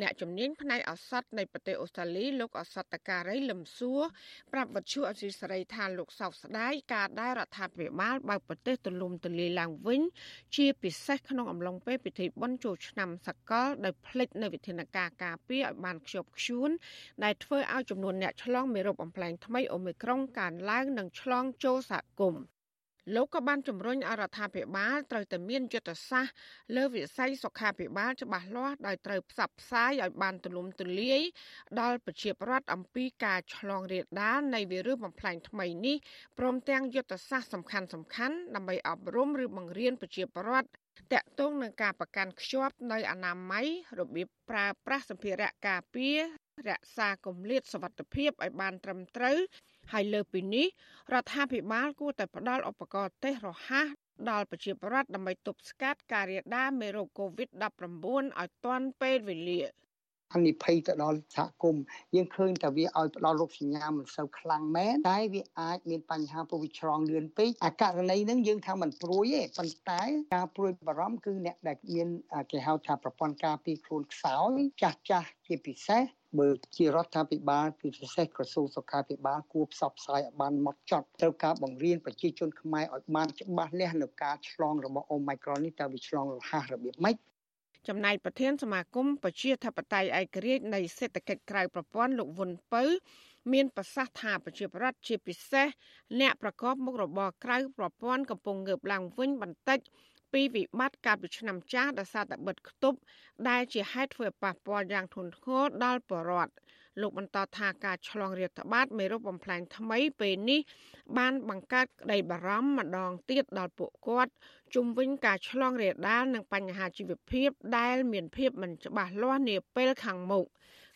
អ្នកជំនាញផ្នែកឱសថនៃប្រទេសអូស្ត្រាលីលោកឱសថតការីលឹមសួរប្រាប់វិទ្យុអសីសេរីថាលោកសោកស្ដាយការដែលរដ្ឋាភិបាលបើកប្រទេសទលំទលាយឡើងវិញ ជាពិសេសក្នុងអំឡុងពេលពិធីបុណ្យចូលឆ្នាំសកលដោយភ្លេចនៅវិធានការការពារឲ្យបានខ្ជាប់ខ្ជួនដែលធ្វើឲ្យចំនួនអ្នកឆ្លងមេរោគបំផ្លែងថ្មីអូមីក្រុងកើនឡើងនិងឆ្លងចូលសហគមន៍ លោកក៏បានជំរុញឲ្យរដ្ឋាភិបាលត្រូវតែមានយុទ្ធសាស្ត្រលើវិស័យសុខាភិបាលច្បាស់លាស់ដោយត្រូវផ្សព្វផ្សាយឲ្យបានទូលំទូលាយដល់ប្រជាពលរដ្ឋអំពីការឆ្លងរាលដាលនៃវីរុសបំផ្លាញថ្មីនេះព្រមទាំងយុទ្ធសាស្ត្រសំខាន់សំខាន់ដើម្បីអប់រំឬបង្រៀនប្រជាពលរដ្ឋតកតងនឹងការប្រកាន់ខ្ជាប់នៅអនាម័យរបៀបប្រើប្រាស់សម្ភារៈការពាររក្សាគម្លាតសុវត្ថិភាពឲ្យបានត្រឹមត្រូវ ហើយលើពីនេះរដ្ឋាភិបាលគួរតែផ្ដល់ឧបករណ៍តេស្តរហ័សដល់ប្រជាពលរដ្ឋដើម្បីទប់ស្កាត់ការរាលដាលមេរោគ COVID-19 ឲ្យទាន់ពេលវេលាអនិភ័យទៅដល់សហគមន៍យើងឃើញតែវាឲ្យផ្ដល់រោគសញ្ញាមិនសូវខ្លាំងមែនតែវាអាចមានបញ្ហាពោះវាឆ្លងលឿនពេកអាករណីហ្នឹងយើងថាมันព្រួយទេប៉ុន្តែការព្រួយបារម្ភគឺអ្នកដែលមានគេហៅថាប្រព័ន្ធការពារខ្លួនខ្សោយចាស់ចាស់ជាពិសេស បើជារដ្ឋាភិបាលគឺពិសេសក្រសួងសុខាភិបាលគួរផ្សព្វផ្សាយឲ្យបានម៉ត់ចត់ត្រូវការបង្រៀនប្រជាជនខ្មែរឲ្យបានច្បាស់លាស់នៅការឆ្លងរបស់អូមីក្រុងនេះតើវាឆ្លងរហ័សរបៀបម៉េចចំណែកប្រធានសមាគមប្រជាធិបតេយ្យឯករាជ្យនៃសេដ្ឋកិច្ចក្រៅប្រព័ន្ធលោកវុនពៅមានប្រសាសន៍ថាប្រជាប្រដ្ឋជាពិសេសអ្នកប្រកបមុខរបរក្រៅប្រព័ន្ធកំពុងងើបឡើងវិញបន្តិច ពីវិបត្តិកាលពីឆ្នាំចាស់ដោយសារតែបិទគប់ដែលជាហេតុធ្វើឲ្យប៉ះពាល់យ៉ាងធ្ងន់ធ្ងរដល់ប្រជាពលរដ្ឋលោកបន្តថាការឆ្លងរាតត្បាតមេរោគបំផ្លាញថ្មីពេលនេះបានបង្កើតក្តីបារម្ភម្ដងទៀតដល់ពួកគាត់ជុំវិញការឆ្លងរាលដាលនិងបញ្ហាជីវភាពដែលមានភាពមិនច្បាស់លាស់នាពេលខាងមុខ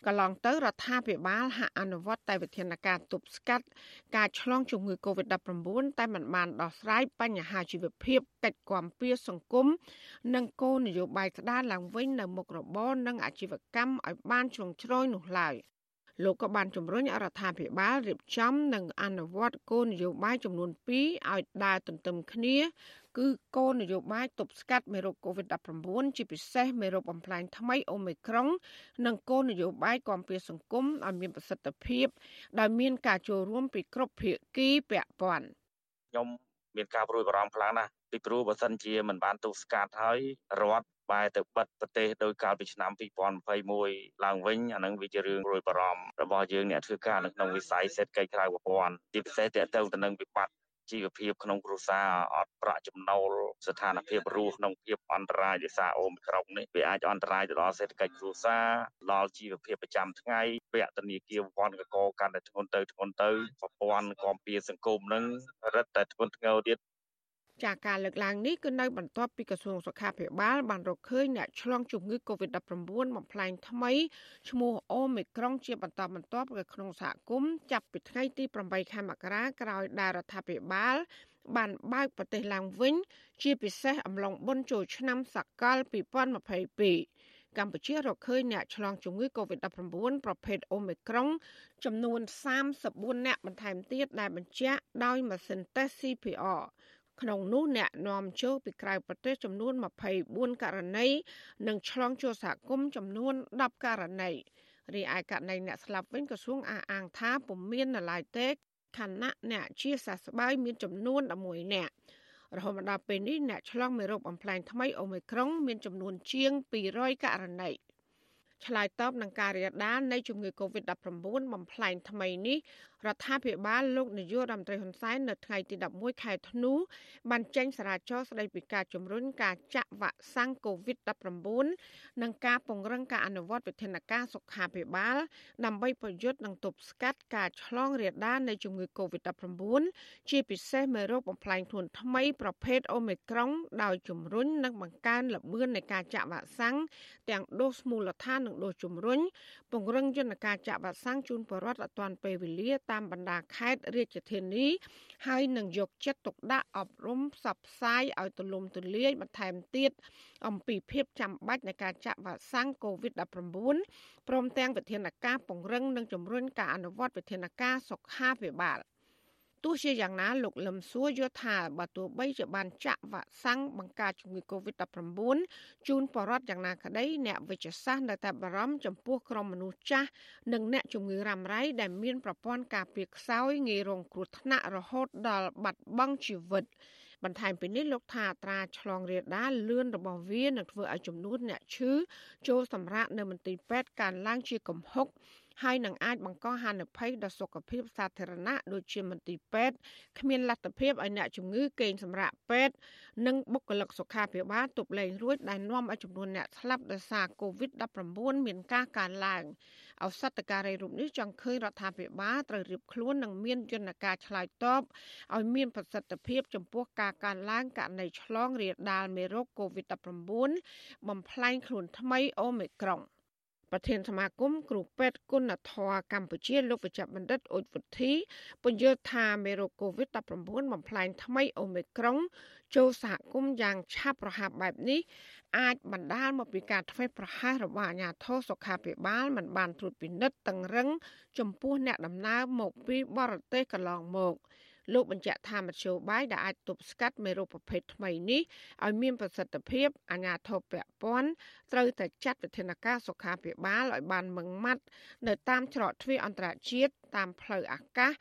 កន្លងទៅរដ្ឋាភិបាលហាក់អនុវត្តតែវិធានការទប់ស្កាត់ការឆ្លងជំងឺ Covid-19 តែមិនបានដោះស្រាយបញ្ហាជីវភាពកិច្ចគាំពៀសង្គមនិងគោលនយោបាយស្ដារឡើងវិញនៅមុខរបរនិងអាជីវកម្មឲ្យបានជ្រុងជ្រោយនោះឡើយ។ លោកក៏បានជំរុញរដ្ឋាភិបាលរៀបចំនិងអនុវត្តគោលនយោបាយចំនួន2ឲ្យដើរទន្ទឹមគ្នា គឺគោលនយោបាយទប់ស្កាត់មេរោគ COVID-19 ជាពិសេសមេរោគបំផ្លាញថ្មីអូមីក្រុង និងគោលនយោបាយគាំពារសង្គមឲ្យមានប្រសិទ្ធភាពដោយមានការចូលរួមពីគ្រប់ភាគីពាក់ព័ន្ធខ្ញុំមានការព្រួយបារម្ភខ្លាំងណាស់ពីព្រោះបើសិនជាមិនបានទប់ស្កាត់ហើយរដ្ឋ បែរទៅបិទប្រទេសដោយកាលពីឆ្នាំ2021ឡើងវិញអានឹងវាជារឿងរួយបារម្ភរបស់យើងអ្នកធ្វើការនៅក្នុងវិស័យសេដ្ឋកិច្ចក្រៅប្រព័ន្ធជាពិសេសតទៅទៅនឹងវិបត្តិជីវភាពក្នុងគ្រួសារអត់ប្រាក់ចំណូលស្ថានភាពរស់ក្នុងភាពអន្តរាយដោយសារអូមីក្រុងនេះវាអាចអន្តរាយទៅដល់សេដ្ឋកិច្ចគ្រួសារដល់ជីវភាពប្រចាំថ្ងៃពាក់ធនាគារប្រព័ន្ធកកកាន់តែធ្ងន់ទៅធ្ងន់ទៅប្រព័ន្ធគាំពារសង្គមនឹងរឹតតែធ្ងន់ធ្ងរទៀត ចាការលើកឡើងនេះគឺនៅបន្ទាប់ពីក្រសួងសុខាភិបាលបានរកឃើញអ្នកឆ្លងជំងឺ Covid-19 បំផ្លែងថ្មីឈ្មោះអូមីក្រុងជាបន្តបន្ទាប់នៅក្នុងសហគមន៍ចាប់ពីថ្ងៃទី8ខែមករាក្រោយដែលរដ្ឋាភិបាលបានបើកប្រទេសឡើងវិញ ជាពិសេសអំឡុងបុណ្យចូលឆ្នាំសកល2022កម្ពុជារកឃើញអ្នកឆ្លងជំងឺ Covid-19 ប្រភេទ Omicron ចំនួន34អ្នកបន្ថែមទៀតដែលបញ្ជាក់ដោយម៉ាស៊ីនតេស្ត CPR ក្នុងនោះអ្នកនាំចូលពីក្រៅប្រទេសចំនួន24ករណីនិងឆ្លងចូលសហគមន៍ចំនួន10ករណីរីឯករណីអ្នកស្លាប់វិញក្រសួងអះអាងថាពុំមាននៅឡើយទេខណៈអ្នកជាសះស្បើយមានចំនួន11នាក់រហូតមកដល់ពេលនេះអ្នកឆ្លងមេរោគបំផ្លែងថ្មីអូមីក្រុងមានចំនួនជាង200ករណីឆ្លើយតបនឹងការរាលដាលនៃជំងឺ Covid-19 បំផ្លែងថ្មីនេះរដ្ឋាភិបាលលោកនាយករដ្ឋមន្ត្រីហ៊ុនសែននៅថ្ងៃទី11ខែធ្នូបានចេញសារាចរស្តីពីការជំរុញការចាក់វ៉ាក់សាំង COVID-19 និងការពង្រឹងការអនុវត្តវិធានការសុខាភិបាល ដើម្បីប្រយុទ្ធនឹងទប់ស្កាត់ការឆ្លងរាលដាលនៃជំងឺ COVID-19 ជាពិសេសមេរោគបំផ្លែងខ្លួនថ្មីប្រភេទ Omicron ដោយជំរុញនិងបង្កើនល្បឿននៃការចាក់វ៉ាក់សាំងទាំងដូសមូលដ្ឋាននិងដូសជំរុញពង្រឹងយន្តការចាក់វ៉ាក់សាំងជូនប្រជាពលរដ្ឋឲ្យទាន់ពេលវេលាតាមបណ្ដាខេត្តរាជធានី ហើយនឹងយកចិត្តទុកដាក់អប់រំផ្សព្វផ្សាយឲ្យទូលំទូលាយបន្ថែមទៀតអំពីភាពចាំបាច់នៃការចាក់វ៉ាក់សាំង COVID-19 ព្រមទាំងវិធានការពង្រឹងនិងជំរុញការអនុវត្តវិធានការសុខាភិបាល។ ទោះជាយ៉ាងណាលោកលឹមសួរយល់ថាបើទោះបីជាបានចាក់វ៉ាក់សាំងបង្ការជំងឺ Covid-19 ជូនបរិវត្តយ៉ាងណាក្តីអ្នកវិទ្យាសាស្ត្រនៅតែបារម្ភចំពោះក្រុមមនុស្សចាស់និងអ្នកជំងឺរ៉ាំរ៉ៃដែលមានប្រព័ន្ធការពារខ្សោយងាយរងគ្រោះថ្នាក់រហូតដល់បាត់បង់ជីវិតបន្ថែមពីនេះលោកថាអត្រាឆ្លងរាលដាលលឿនរបស់វានឹងធ្វើឲ្យចំនួនអ្នកឈឺចូលសម្រាកនៅមន្ទីរពេទ្យកើនឡើងជាគំហុក ហើយនឹងអាចបង្កហានិភ័យដល់សុខភាពសាធារណៈដូចជាមន្ទីរពេទ្យគ្មានលទ្ធភាពឲ្យអ្នកជំងឺកេងសម្រាកពេទ្យនិងបុគ្គលិកសុខាភិបាលទប់លែងរួចដែលនាំឲ្យចំនួនអ្នកស្លាប់ដោយសារ COVID-19 មានការកើនឡើងឱសថការីរូបនេះចង់ឃើញរដ្ឋាភិបាលត្រូវរៀបខ្លួននិងមានយន្តការឆ្លើយតបឲ្យមានប្រសិទ្ធភាពចំពោះការកើនឡើងករណីឆ្លងរាលដាលមេរោគ COVID-19 បំផ្លែងខ្លួនថ្មីអូមីក្រុង។ ប្រធានសមាគមគ្រូពេទ្យគុណធម៌កម្ពុជាលោកវិជ្ជបណ្ឌិតអ៊ុចវុធីពន្យល់ថាមេរោគ COVID-19 បំផ្លែងថ្មីអូមីក្រុងចូលសហគមន៍យ៉ាងឆាប់រហ័សបែបនេះអាចបណ្ដាលមកពីការធ្វេសប្រហែសរបស់អាជ្ញាធរសុខាភិបាលមិនបានត្រួតពិនិត្យតឹងរឹងចំពោះអ្នកដំណើរមកពីបរទេសកន្លងមក។ លោកបញ្ជាក់ថាមធ្យោបាយដែលអាចទប់ស្កាត់មេរោគប្រភេទថ្មីនេះឲ្យមានប្រសិទ្ធភាពអាជ្ញាធរពាក់ព័ន្ធត្រូវតែចាត់វិធានការសុខាភិបាលឲ្យបានម៉ឺងម៉ាត់នៅតាមច្រកទ្វារអន្តរជាតិតាមផ្លូវអាកាស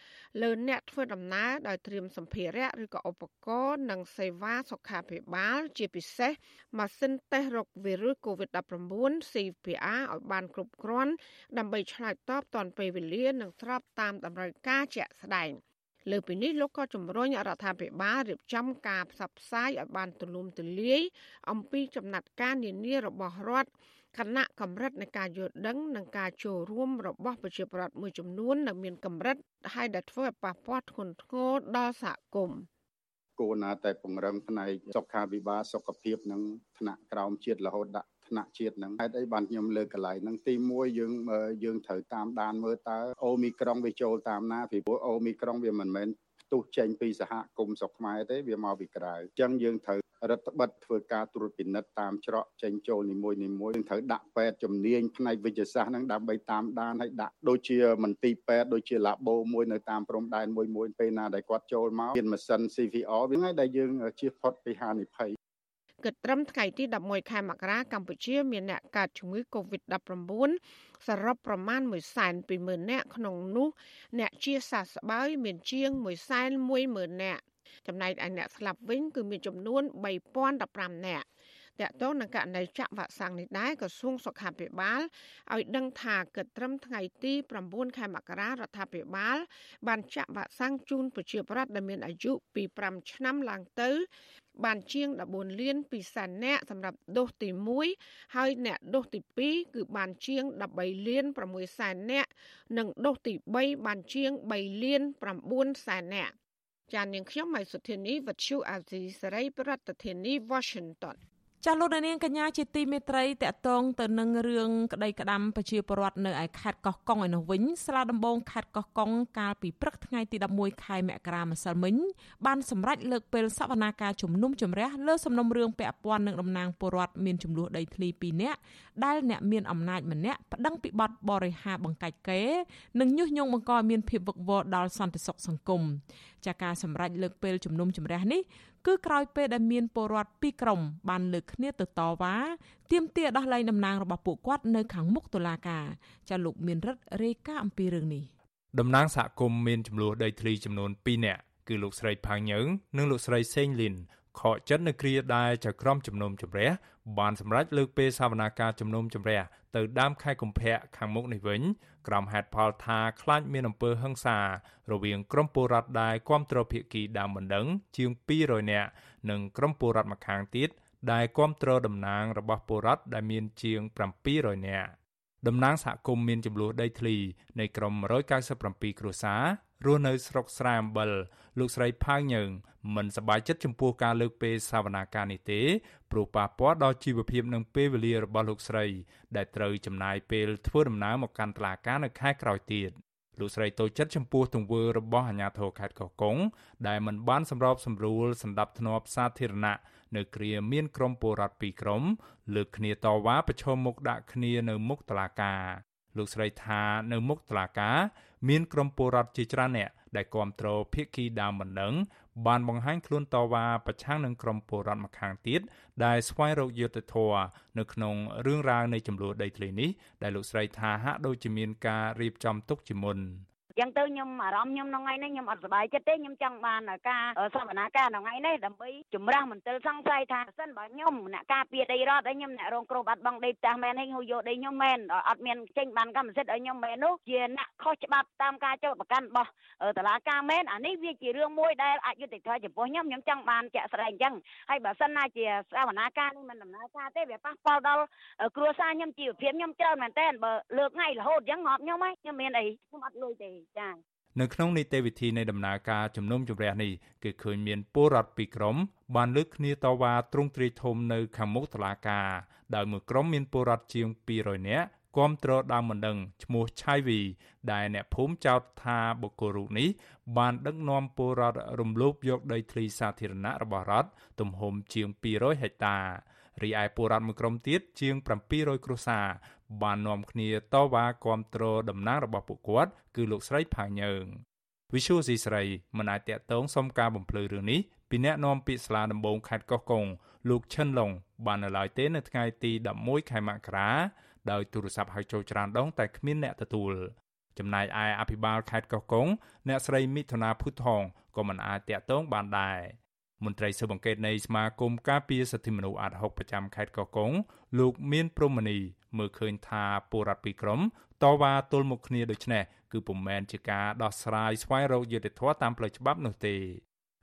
លើអ្នកធ្វើដំណើរដោយត្រៀមសម្ភារៈឬក៏ឧបករណ៍និងសេវាសុខាភិបាលជាពិសេសម៉ាស៊ីនតេស្តរោគវីរុស COVID-19 CPR ឲ្យបានគ្រប់គ្រាន់ដើម្បីឆ្លើយតបទាន់ពេលវេលានិងស្របតាមតម្រូវការជាក់ស្ដែង។ លើពីនេះលោកក៏ជំរុញរដ្ឋាភិបាលរៀបចំការផ្សព្វផ្សាយឲ្យបានទូលំទូលាយអំពីចំណាត់ការនានារបស់រដ្ឋគណៈកម្រិតនៃការយល់ដឹងនិងការចូលរួមរបស់ប្រជាពលរដ្ឋមួយចំនួននៅមានកម្រិតហើយដែលធ្វើឲ្យប៉ះពាល់ធ្ងន់ធ្ងរដល់សហគមន៍គួរណាតែពង្រឹងផ្នែកសុខាភិបាលសុខភាពនិងថ្នាក់ក្រោមជាតិរហូតដាក់ ថ្នាក់ជាតិហ្នឹងហេតុអីបានខ្ញុំលើកកន្លែងហ្នឹងទី1យើងយើងត្រូវតាមដានមើលតើអូមីក្រុងវាចូលតាមណាពីព្រោះអូមីក្រុងវាមិនមែនផ្ទុះចេញពីសហគមន៍ស្រុកខ្មែរទេវាមកពីក្រៅអញ្ចឹងយើងត្រូវរដ្ឋបិទធ្វើការត្រួតពិនិត្យតាមច្រកចេញចូលនីមួយនីមួយយើងត្រូវដាក់ពេទ្យជំនាញផ្នែកវិទ្យាសាស្ត្រហ្នឹងដើម្បីតាមដានហើយដាក់ដូចជាមន្ទីរពេទ្យដូចជាឡាបូមួយនៅតាមព្រំដែនមួយមួយពេលណាដែលគាត់ចូលមកមានម៉ាស៊ីន CVR វាហ្នឹងដែលយើងជៀសផុតពីហានិភ័យ គិតត្រឹមថ្ងៃទី11ខែមករាកម្ពុជាមានអ្នកកើតជំងឺ Covid-19 សរុបប្រមាណ120,000នាក់ក្នុងនោះអ្នកជាសះស្បើយមានជាង110,000នាក់ចំណែកឯអ្នកស្លាប់វិញគឺមានចំនួន3015នាក់ តកតងនឹងករណីចាក់វ៉ាក់សាំងនេះដែរក្រសួងសុខាភិបាលឲ្យដឹងថាគិតត្រឹមថ្ងៃទី9ខែមករារដ្ឋាភិបាល បានចាក់វ៉ាក់សាំងជូនប្រជាពលរដ្ឋដែលមានអាយុពី5ឆ្នាំឡើងទៅបានជាង14លានពីសែននាក់សម្រាប់ដូសទី1ហើយអ្នកដូសទី2គឺបានជាង13លាន6សែននាក់និងដូសទី3បានជាង3លាន9សែននាក់ចាននាងខ្ញុំម៉ៃសុធានីវັດឈូអាស៊ីសេរីប្រធានាធិបតី Washington ចាស់លោកនាងកញ្ញាជាទីមេត្រីតកតងទៅនឹងរឿងក្តីក្តាំប្រជាពលរដ្ឋនៅឯខេត្តកោះកុងឯនោះវិញស្លាដំបងខេត្តកោះកុងកាលពីព្រឹកថ្ងៃទី11ខែមករាម្សិលមិញបានសម្រេចលើកពេលសវនាការជំនុំជម្រះលើសំណុំរឿងពាក់ព័ន្ធនឹងតំណាងពលរដ្ឋមានចំនួនដីធ្លី2នាក់ដែលអ្នកមានអំណាចម្នាក់ប្តឹងពីបទបរិហាបង្កាច់កេរនិងញុះញង់បង្កឲ្យមានភាពវឹកវរដល់សន្តិសុខសង្គមចាការសម្រេចលើកពេលជំនុំជម្រះនេះ គឺក្រោយពេលដែលមានពលរដ្ឋពីរក្រុមបានលើកគ្នាទៅតវ៉ាទាមទារដោះលែងតំណាងរបស់ពួកគាត់នៅខាងមុខតុលាការចាលោកមានរិទ្ធរាយការណ៍អំពីរឿងនេះតំណាងសហគមន៍មានចំនួនដីធ្លីចំនួន2នាក់គឺលោកស្រីផាងញើងនិងលោកស្រីសេងលីន ខកចិត្តនៅគ្រាដែលចៅក្រមជំនុំជម្រះបានសម្រេចលើកពេលសវនាការជំនុំជម្រះទៅដើមខែកុម្ភៈខាងមុខនេះវិញក្រុមហេតុផលថាខ្លាចមានអំពើហិង្សារវាងក្រុមពលរដ្ឋដែលគាំទ្រភៀកគីដើមបណ្ដឹង ជាង200នាក់និងក្រុមពលរដ្ឋម្ខាងទៀតដែលគាំទ្រតំណាងរបស់ពលរដ្ឋដែលមានជាង700នាក់តំណាងសហគមន៍មានចំនួនដីធ្លីនៃក្រុម197គ្រួសារ រស់នៅស្រុកស្រែអំបិលលោកស្រីផាងញើងមិនសប្បាយចិត្តចំពោះការលើកពេលសវនាការនេះទេព្រោះប៉ះពាល់ដល់ជីវភាពនិងពេលវេលារបស់លោកស្រី ដែលត្រូវចំណាយពេលធ្វើដំណើរមកកាន់តុលាការនៅខែក្រោយទៀតលោកស្រីតូចចិត្តចំពោះទង្វើរបស់អាជ្ញាធរខេត្តកោះកុងដែលមិនបានសម្របសម្រួលសម្ដាប់ធ្នាប់សាធារណៈនៅគ្រាមានក្រុមពលរដ្ឋពីរក្រុមលើកគ្នាតវ៉ាប្រឈមមុខដាក់គ្នានៅមុខតុលាការលោកស្រីថានៅមុខតុលាការមានក្រុមពលរដ្ឋជាច្រើនអ្នកដែលគ្រប់គ្រងភៀកគីដើមបណ្ដឹងបានបង្ហាញខ្លួនតវ៉ាប្រឆាំងនឹងក្រុមពលរដ្ឋម្ខាងទៀតដែលស្វែងរកយុត្តិធម៌នៅក្នុងរឿងរ៉ាវនៃចំនួនដីធ្លីនេះដែលលោកស្រីថាហាក់ដូចជាមានការរៀបចំទុកជាមុន ចឹងទៅខ្ញុំអារម្មណ៍ខ្ញុំក្នុងថ្ងៃនេះខ្ញុំអត់សប្បាយចិត្តទេខ្ញុំចង់បានការសវនាការក្នុងថ្ងៃនេះដើម្បីជំរះមន្ទិលសង្ស័យថាសិនបើខ្ញុំអ្នកការពារដីរដ្ឋហើយខ្ញុំអ្នករងគ្រោះបាត់បង់ដីផ្ទះមែនហើយហូយកដីខ្ញុំមែនអត់មានចេញបានកម្មសិទ្ធិឲ្យខ្ញុំមែននោះជាអ្នកខុសច្បាប់តាមការចោទប្រកាន់របស់តុលាការមែនអានេះវាជារឿងមួយដែលអយុត្តិធម៌ចំពោះខ្ញុំខ្ញុំចង់បានជាក់ស្ដែងអញ្ចឹងហើយបើសិនណាជាសវនាការនេះមិនដំណើរការទេវាប៉ះពាល់ដល់គ្រួសារខ្ញុំជីវភាពខ្ញុំច្រើនមែនតើបើលើកថ្ងៃរហូតអញ្ចឹងងាប់ខ្ញុំហើយខ្ញុំមានអីខ្ញុំអត់លុយទេចានៅក្នុងនីតិវិធីនៃដំណើរការជំនុំជម្រះនេះគឺឃើញមានពលរដ្ឋពីរក្រុមបានលើកគ្នាតវ៉ាទ្រង់ទ្រាយធំនៅខាងមុខតុលាការដោយមួយក្រុមមានពលរដ្ឋជាង200នាក់គាំទ្រដើមមិនដឹងឈ្មោះឆៃវីដែលអ្នកភូមិចោទថាបុគ្គលរូបនេះបានដឹកនាំពលរដ្ឋរំលោភយកដីធ្លីសាធារណៈរបស់រដ្ឋទំហំជាង200ហិកតារីឯពលរដ្ឋមួយក្រុមទៀតជាង700គ្រួសារ បាននាំគ្នាតវ៉ាគាំទ្រតំណាងរបស់ពួកគាត់ គឺលោកស្រីផាញើងវិសុយស៊ីស្រីមិនអាចតាក់ទងសុំការបំភ្លឺរឿងនេះពីអ្នកនាំពាក្យស្លាដំបងខេត្តកោះកុងលោកឈិនឡុងបាននៅឡើយទេនៅថ្ងៃទី11ខែមករាដោយទូរស័ព្ទហៅចូលច្រើនដងតែគ្មានអ្នកទទួលចំណែកឯអភិបាលខេត្តកោះកុងអ្នកស្រីមិថុនាភុថងក៏មិនអាចតាក់ទងបានដែរមន្ត្រីស៊ើបអង្កេតនៃសមាគមការពារសិទ្ធិមនុស្សអាត់ហុកប្រចាំខេត្តកោះកុងលោកមានព្រំមនី មើលឃើញថាពលរដ្ឋពីរក្រុមតវ៉ាទល់មុខគ្នាដូចនេះគឺពុំមែនជាការដោះស្រាយស្វែងរកយុត្តិធម៌តាមផ្លូវច្បាប់នោះទេ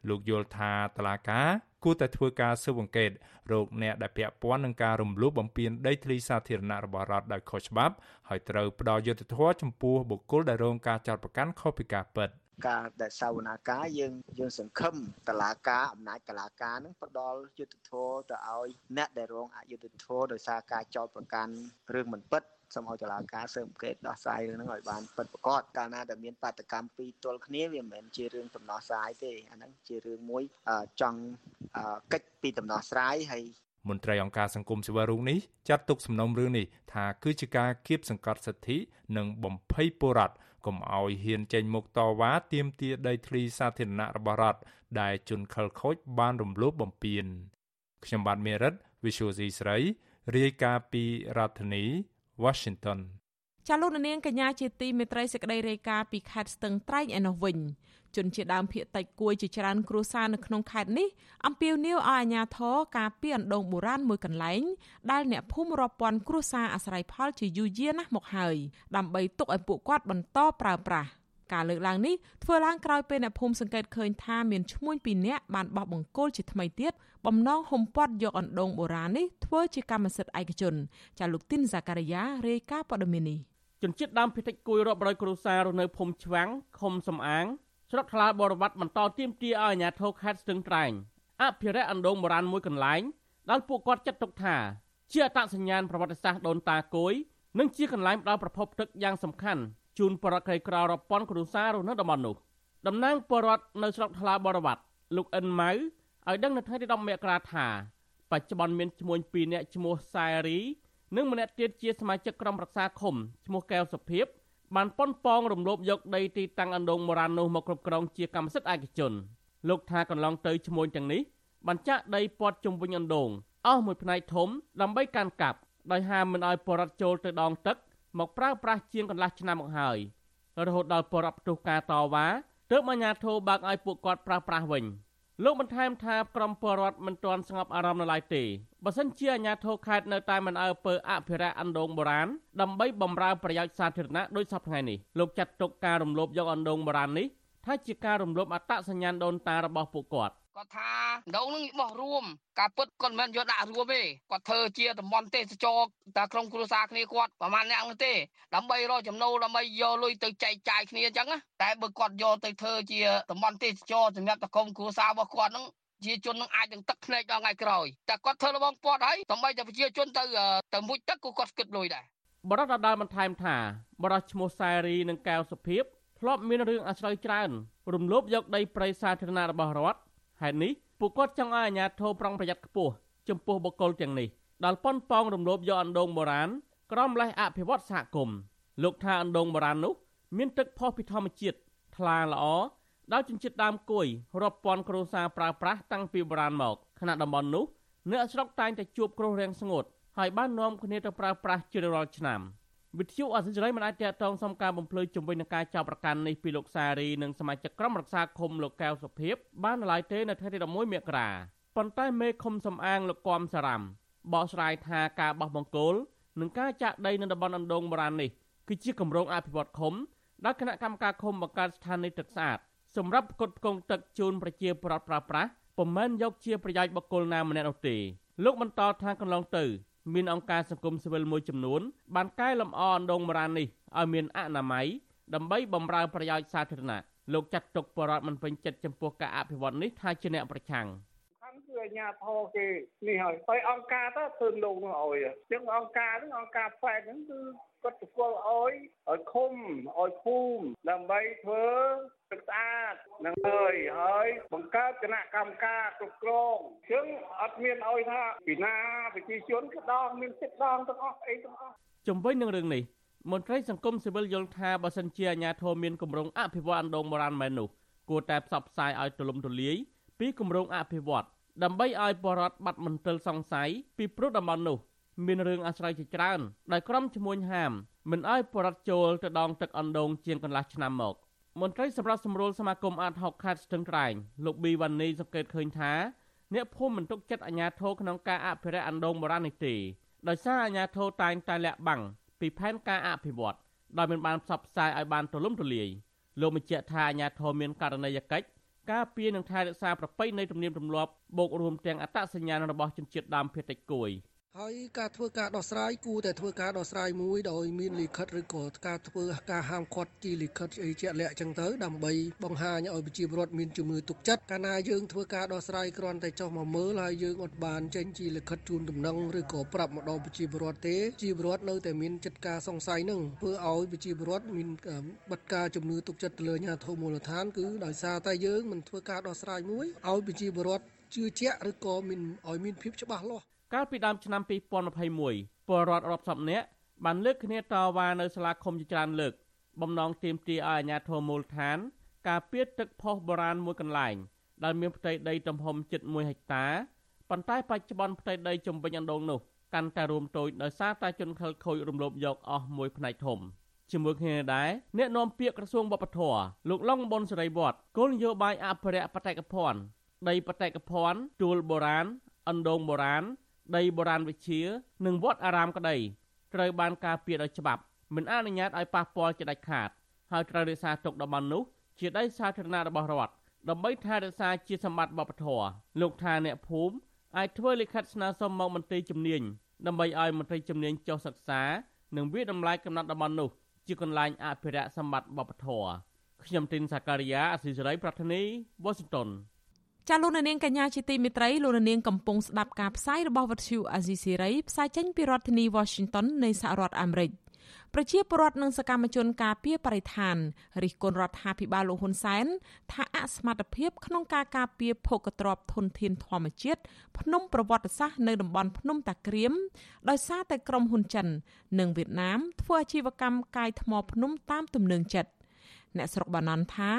លោកយល់ថាតឡាកាគួរតែធ្វើការស៊ើបអង្កេតរោគអ្នកដែលពាក់ព័ន្ធនឹងការរំលោភបំពានដីធ្លីសាធារណៈរបស់រដ្ឋដោយខុសច្បាប់ហើយត្រូវផ្ដល់យុត្តិធម៌ចំពោះបុគ្គលដែលរងការចោទប្រកាន់ខុសពីការពិត ការដែលសាវនាការយើងយើងសង្ឃឹមតឡាការអំណាចតឡាការនឹងផ្ដល់យុទ្ធធរទៅឲ្យអ្នកដែលរងអយុត្តិធម៌ដោយសារការចោទប្រកាន់រឿងមិនពិតសូមឲ្យតុលាការស៊ើបអង្កេតដោះស្រាយរឿងហ្នឹងឲ្យបានពិតប្រាកដកាលណាដែលមានបាតកម្មពីរទល់គ្នាវាមិនមែនជារឿងដំណោះស្រាយទេអាហ្នឹងជារឿងមួយចង់កិច្ចពីដំណោះស្រាយហើយមន្ត្រីអង្គការសង្គមស៊ីវិលរូបនេះចាត់ទុកសំណុំរឿងនេះថាគឺជាការគៀបសង្កត់សិទ្ធិនិងបំភ័យពលរដ្ឋ កុំឲ្យហ៊ានចេញមុខតវ៉ាទាមទារដីធ្លីសាធារណៈរបស់រដ្ឋដែលជនខិលខូចបានរំលោភបំពានខ្ញុំបាទមេរិត Visual C ស្រីរាយការណ៍ពីរដ្ឋធានី Washington ចាលោកនាងកញ្ញាជាទីមេត្រីសេចក្តីរាយការណ៍ពីខេត្តស្ទឹងត្រែងឯនោះវិញជនជាដើមភៀកតិចគួយជាច្រើនគ្រួសារនៅក្នុងខេត្តនេះអំពាវនាវឲ្យអាជ្ញាធរការពីអណ្ដូងបុរាណមួយកន្លែងដែលអ្នកភូមិរាប់ពាន់គ្រួសារអាស្រ័យផលជាយូរយារណាស់មកហើយដើម្បីទុកឲ្យពួកគាត់បន្តប្រើប្រាស់ការលើកឡើងនេះធ្វើឡើងក្រោយពេលអ្នកភូមិសង្កេតឃើញថាមានឈ្មួញពីរនាក់បានបោះបង្គោលជាថ្មីទៀតបំណងហុំព័ទ្ធយកអណ្ដូងបុរាណនេះធ្វើជាកម្មសិទ្ធិឯកជនចាលោកទីនសាការីយ៉ារាយការណ៍ព័ត៌មាននេះ ជនជាតិដើមភាគតិចគួយរាប់រយគ្រួសាររស់នៅភូមិឆ្វាំងឃុំសំអាងស្រុកថ្លាបរវត្តបន្តទៀមទាឲ្យអាជ្ញាធរខេត្តស្ទឹងត្រែងអភិរក្សអណ្ដូងបុរាណមួយកន្លែងដែលពួកគាត់ចាត់ទុកថាជាអត្តសញ្ញាណប្រវត្តិសាស្ត្រដូនតាគយនិងជាកន្លែងផ្ដល់ប្រភពទឹកយ៉ាងសំខាន់ជូនបរិក្រីក្ររាប់ពាន់គ្រួសាររស់នៅតំបន់នោះតំណាងបរដ្ឋនៅស្រុកថ្លាបរវត្តលោកអិនម៉ៅឲ្យដឹងនៅថ្ងៃទី10មករាថាបច្ចុប្បន្នមានឈ្មោះ2នាក់ឈ្មោះសែរី និងម្នាក់ទៀតជាសមាជិកក្រុមប្រឹក្សាឃុំឈ្មោះកែវសុភិបបានប៉ុនប៉ងរំលោភយកដីទីតាំងអណ្ដូងបុរាណនោះមកគ្រប់គ្រងជាកម្មសិទ្ធិឯកជនលោកថាកន្លងទៅឈ្មោះទាំងនេះបញ្ចាក់ដីព័ទ្ធជុំវិញអណ្ដូងអស់មួយផ្នែកធំដើម្បីកាន់កាប់ដោយហាមមិនឲ្យបរដ្ឋចូលទៅដងទឹកមកប្រើប្រាស់ជាងកន្លះឆ្នាំមកហើយរហូតដល់បរដ្ឋផ្ទុះការតវ៉ាទើបអាជ្ញាធរបើកឲ្យពួកគាត់ប្រើប្រាស់វិញ លោកបន្ថែមថាក្រមពលរដ្ឋមិនទាន់ស្ងប់អារម្មណ៍នៅឡើយទេបើសិនជាអាជ្ញាធរខេត្តនៅតែមិនអើពើអភិរក្សអណ្ដូងបុរាណដើម្បីបម្រើប្រយោជន៍សាធារណៈដោយសពថ្ងៃនេះលោកចាត់ទុកការរំលោភយកអណ្ដូងបុរាណនេះថាជាការរំលោភអត្តសញ្ញាណដូនតារបស់ពួកគាត់ គាត់ថាដងនឹងបោះរួមការពុតគាត់មិនយកដាក់រួមទេគាត់ធ្វើជាតំបន់ទេសចរតែក្រុមគ្រួសារគ្នាគាត់ប្រហែលអ្នកនោះទេដើម្បីរកចំណូលដើម្បីយកលុយទៅចែកចាយគ្នាអញ្ចឹងតែបើគាត់យកទៅធ្វើជាតំបន់ទេសចរសម្រាប់តក្រុមគ្រួសាររបស់គាត់នឹងជាជននឹងអាចនឹងទឹកភ្នែកដល់ថ្ងៃក្រោយតែគាត់ធ្វើរបងពាត់ហើយដើម្បីតែប្រជាជនទៅទៅមុជទឹកក៏គាត់គិតលុយដែរបរិទ្ធដដាលបន្ថែមថាបរិទ្ធឈ្មោះសែរីនិងកែវសុភាពធ្លាប់មានរឿងអាស្រ័យច្រើនរំលោភយកដីព្រៃសាធារណៈរបស់រដ្ឋ ហេតុនេះពួកគាត់ចង់ឲ្យអាជ្ញាធរប្រុងប្រយ័ត្នខ្ពស់ចំពោះបុគ្គលទាំងនេះដែលប៉ុនប៉ងរំលោភយកអណ្ដូងបុរាណក្រមលេះអភិវឌ្ឍសហគមន៍លោកថាអណ្ដូងបុរាណនោះ មានទឹកផុសពីធម្មជាតិថ្លាល្អដោយចិញ្ចៀតដើមគួយរាប់ពាន់គ្រួសារប្រើប្រាស់តាំងពីបុរាណមកខណៈតំបន់នោះអ្នកស្រុកតែងតែជួបគ្រោះរាំងស្ងួតហើយបាននាំគ្នាទៅប្រើប្រាស់ជារៀងរាល់ឆ្នាំ។ វិទ្យុអសិរ័យមិនអាចតតងសុំការបំភ្លឺជំវិញនឹងការចាប់ប្រកាន់នេះពីលោកសារីនិងសមាជិកក្រុមរក្សាឃុំលោកកែវសុភាពបាននៅឡើយទេនៅថ្ងៃទី11មករាប៉ុន្តែមេឃុំសំអាងលោកគំសារ៉ាំបកស្រាយថាការបោះបង្គោលនិងការចាក់ដីនៅតំបន់អណ្ដូងបុរាណនេះគឺជាគម្រោងអភិវឌ្ឍឃុំដែលគណៈកម្មការឃុំបង្កើតស្ថានីយទឹកស្អាតសម្រាប់ផ្គត់ផ្គង់ទឹកជូនប្រជាពលរដ្ឋប្រើប្រាស់ពុំមែនយកជាប្រយោជន៍បុគ្គលណាម្នាក់នោះទេលោកបន្តថាកន្លងទៅ មានអង្គការសង្គមស៊ីវិលមួយចំនួន បានកែលម្អអណ្ដូងបុរាណនេះឲ្យមានអនាម័យដើម្បីបម្រើប្រយោជន៍សាធារណៈលោកចាត់ទុកបរិវត្តមិនពេញចិត្តចំពោះការអភិវឌ្ឍនេះថាជាអ្នកប្រឆាំងគឺអាញាធរគេនេះហើយហើយអង្គការទៅធ្វើលោកនោះឲ្យអញ្ចឹងអង្គការហ្នឹងអង្គការផ្លែហ្នឹងគឺគាត់ទៅធ្វើឲ្យឲ្យឃុំឲ្យភូមិដើម្បីធ្វើ ទឹកស្អាតនឹងហើយហើយបង្កើតគណៈកម្មការគ្រប់គ្រងអញ្ចឹងអត់មានឲ្យថាពីណាប្រជាជនក៏ដងមានចិត្តដងទាំងអស់អីទាំងអស់ជំវិញនឹងរឿងនេះមន្ត្រីសង្គមស៊ីវិលយល់ថាបើសិនជាអាជ្ញាធរមានគម្រោងអភិវឌ្ឍអណ្ដូងបុរាណមែននោះគួរតែផ្សព្វផ្សាយឲ្យទូលំទូលាយពីគម្រោងអភិវឌ្ឍដើម្បីឲ្យបរដ្ឋបាត់មន្ទិលសង្ស័យពីព្រោះតំបន់នោះមានរឿងអាស្រ័យជាច្រើនដោយក្រុមឈ្មួញហាមមិនឲ្យបរដ្ឋចូលទៅដងទឹកអណ្ដូងជាងកន្លះឆ្នាំមក មន្ត្រីសម្រាប់សម្រួលសមាគមអាត60ខេត្តស្ទឹងត្រែងលោកប៊ីវ៉ានីសង្កេតឃើញថាអ្នកភូមិមិនទុកចិត្តអាជ្ញាធរក្នុងការអភិរក្សអណ្ដូងបុរាណនេះទេដោយសារអាជ្ញាធរតែងតែលាក់បាំងពីផែនការអភិវឌ្ឍដោយមិនបានផ្សព្វផ្សាយឲ្យបានទូលំទូលាយលោកបញ្ជាក់ថាអាជ្ញាធរមានករណីយកិច្ចការពារនិងថែរក្សាប្រពៃណីទំនៀមទម្លាប់បូករួមទាំងអត្តសញ្ញាណរបស់ជនជាតិដើមភាគតិចគួយ។ ហើយការធ្វើការដោះស្រាយគួរតែធ្វើការដោះស្រាយមួយដោយមានលិខិតឬក៏ការធ្វើការហាមឃាត់ជាលិខិតអីជាក់លាក់ចឹងទៅដើម្បីបង្ហាញឲ្យប្រជាពលរដ្ឋមានជំនឿទុកចិត្តកាលណាយើងធ្វើការដោះស្រាយគ្រាន់តែចុះមកមើលហើយយើងអត់បានចេញជាលិខិតជូនដំណឹងឬក៏ប្រាប់មកដល់ប្រជាពលរដ្ឋទេប្រជាពលរដ្ឋនៅតែមានចិត្តការសង្ស័យនឹងធ្វើឲ្យប្រជាពលរដ្ឋមានបិទការជំនឿទុកចិត្តទៅលើអាជ្ញាធរមូលដ្ឋានគឺដោយសារតែយើងមិនធ្វើការដោះស្រាយមួយឲ្យប្រជាពលរដ្ឋជឿជាក់ឬក៏មានឲ្យមានភាពច្បាស់លាស់ កាលពីដើមឆ្នាំ2021ពលរដ្ឋរាប់សិបនាក់បានលើកគ្នាតវ៉ានៅសាលាឃុំជាច្រើនលើក បំណងទាមទារឲ្យអាជ្ញាធរមូលដ្ឋាន ការពារទឹកផុសបុរាណមួយកន្លែងដែលមានផ្ទៃដីទំហំជិត1ហិកតាប៉ុន្តែបច្ចុប្បន្នផ្ទៃដីជំវិញអណ្ដូងនោះកាន់តែរួមតូចដោយសារតែជនខិលខូចរំលោភយកអស់មួយផ្នែកធំជាមួយគ្នាដែរអ្នកនាំពាក្យក្រសួងវប្បធម៌លោកឡុងប៊ុនសេរីវត្តគោលនយោបាយអភិរក្សបេតិកភណ្ឌដីបេតិកភណ្ឌទួលបុរាណអណ្ដូងបុរាណ ដីបុរាណវិទ្យានិងវត្តអារាមក្តីត្រូវបានការពារដោយច្បាប់មិនអនុញ្ញាតឲ្យប៉ះពាល់ជាដាច់ខាតហើយត្រូវរក្សាទុកតំបន់នោះជាដីសាធារណៈរបស់រដ្ឋដើម្បីថែរក្សាជាសម្បត្តិវប្បធម៌លោកថាអ្នកភូមិអាចធ្វើលិខិតស្នើសុំមកមន្ត្រីជំនាញដើម្បីឲ្យមន្ត្រីជំនាញចុះសិក្សានិងវិដំឡាយកំណត់តំបន់នោះជាកន្លែងអភិរក្សសម្បត្តិវប្បធម៌ខ្ញុំទីនសាការីយ៉ាអស៊ីសេរីប្រធានីវ៉ាស៊ីនតោន ចាលោកនាងកញ្ញាជាទីមេត្រីលោកនាងកំពុងស្ដាប់ការផ្សាយរបស់វិទ្យុអាស៊ីសេរីផ្សាយចេញពីរដ្ឋធានី Washington នៃសហរដ្ឋអាមេរិកប្រជាពលរដ្ឋនិងសកម្មជនការពារបរិស្ថានរិះគន់រដ្ឋាភិបាលលោកហ៊ុនសែនថាអសមត្ថភាពក្នុងការការពារភោគទ្រព្យធនធានធម្មជាតិភ្នំប្រវត្តិសាស្ត្រនៅតំបន់ភ្នំតាក្រៀមដោយសារតែក្រុមហ៊ុនចិន និងវៀតណាមធ្វើអាជីវកម្មកាយថ្មភ្នំតាមទំនឹងចិត្ត អ្នកស្រុកបាណន់ថា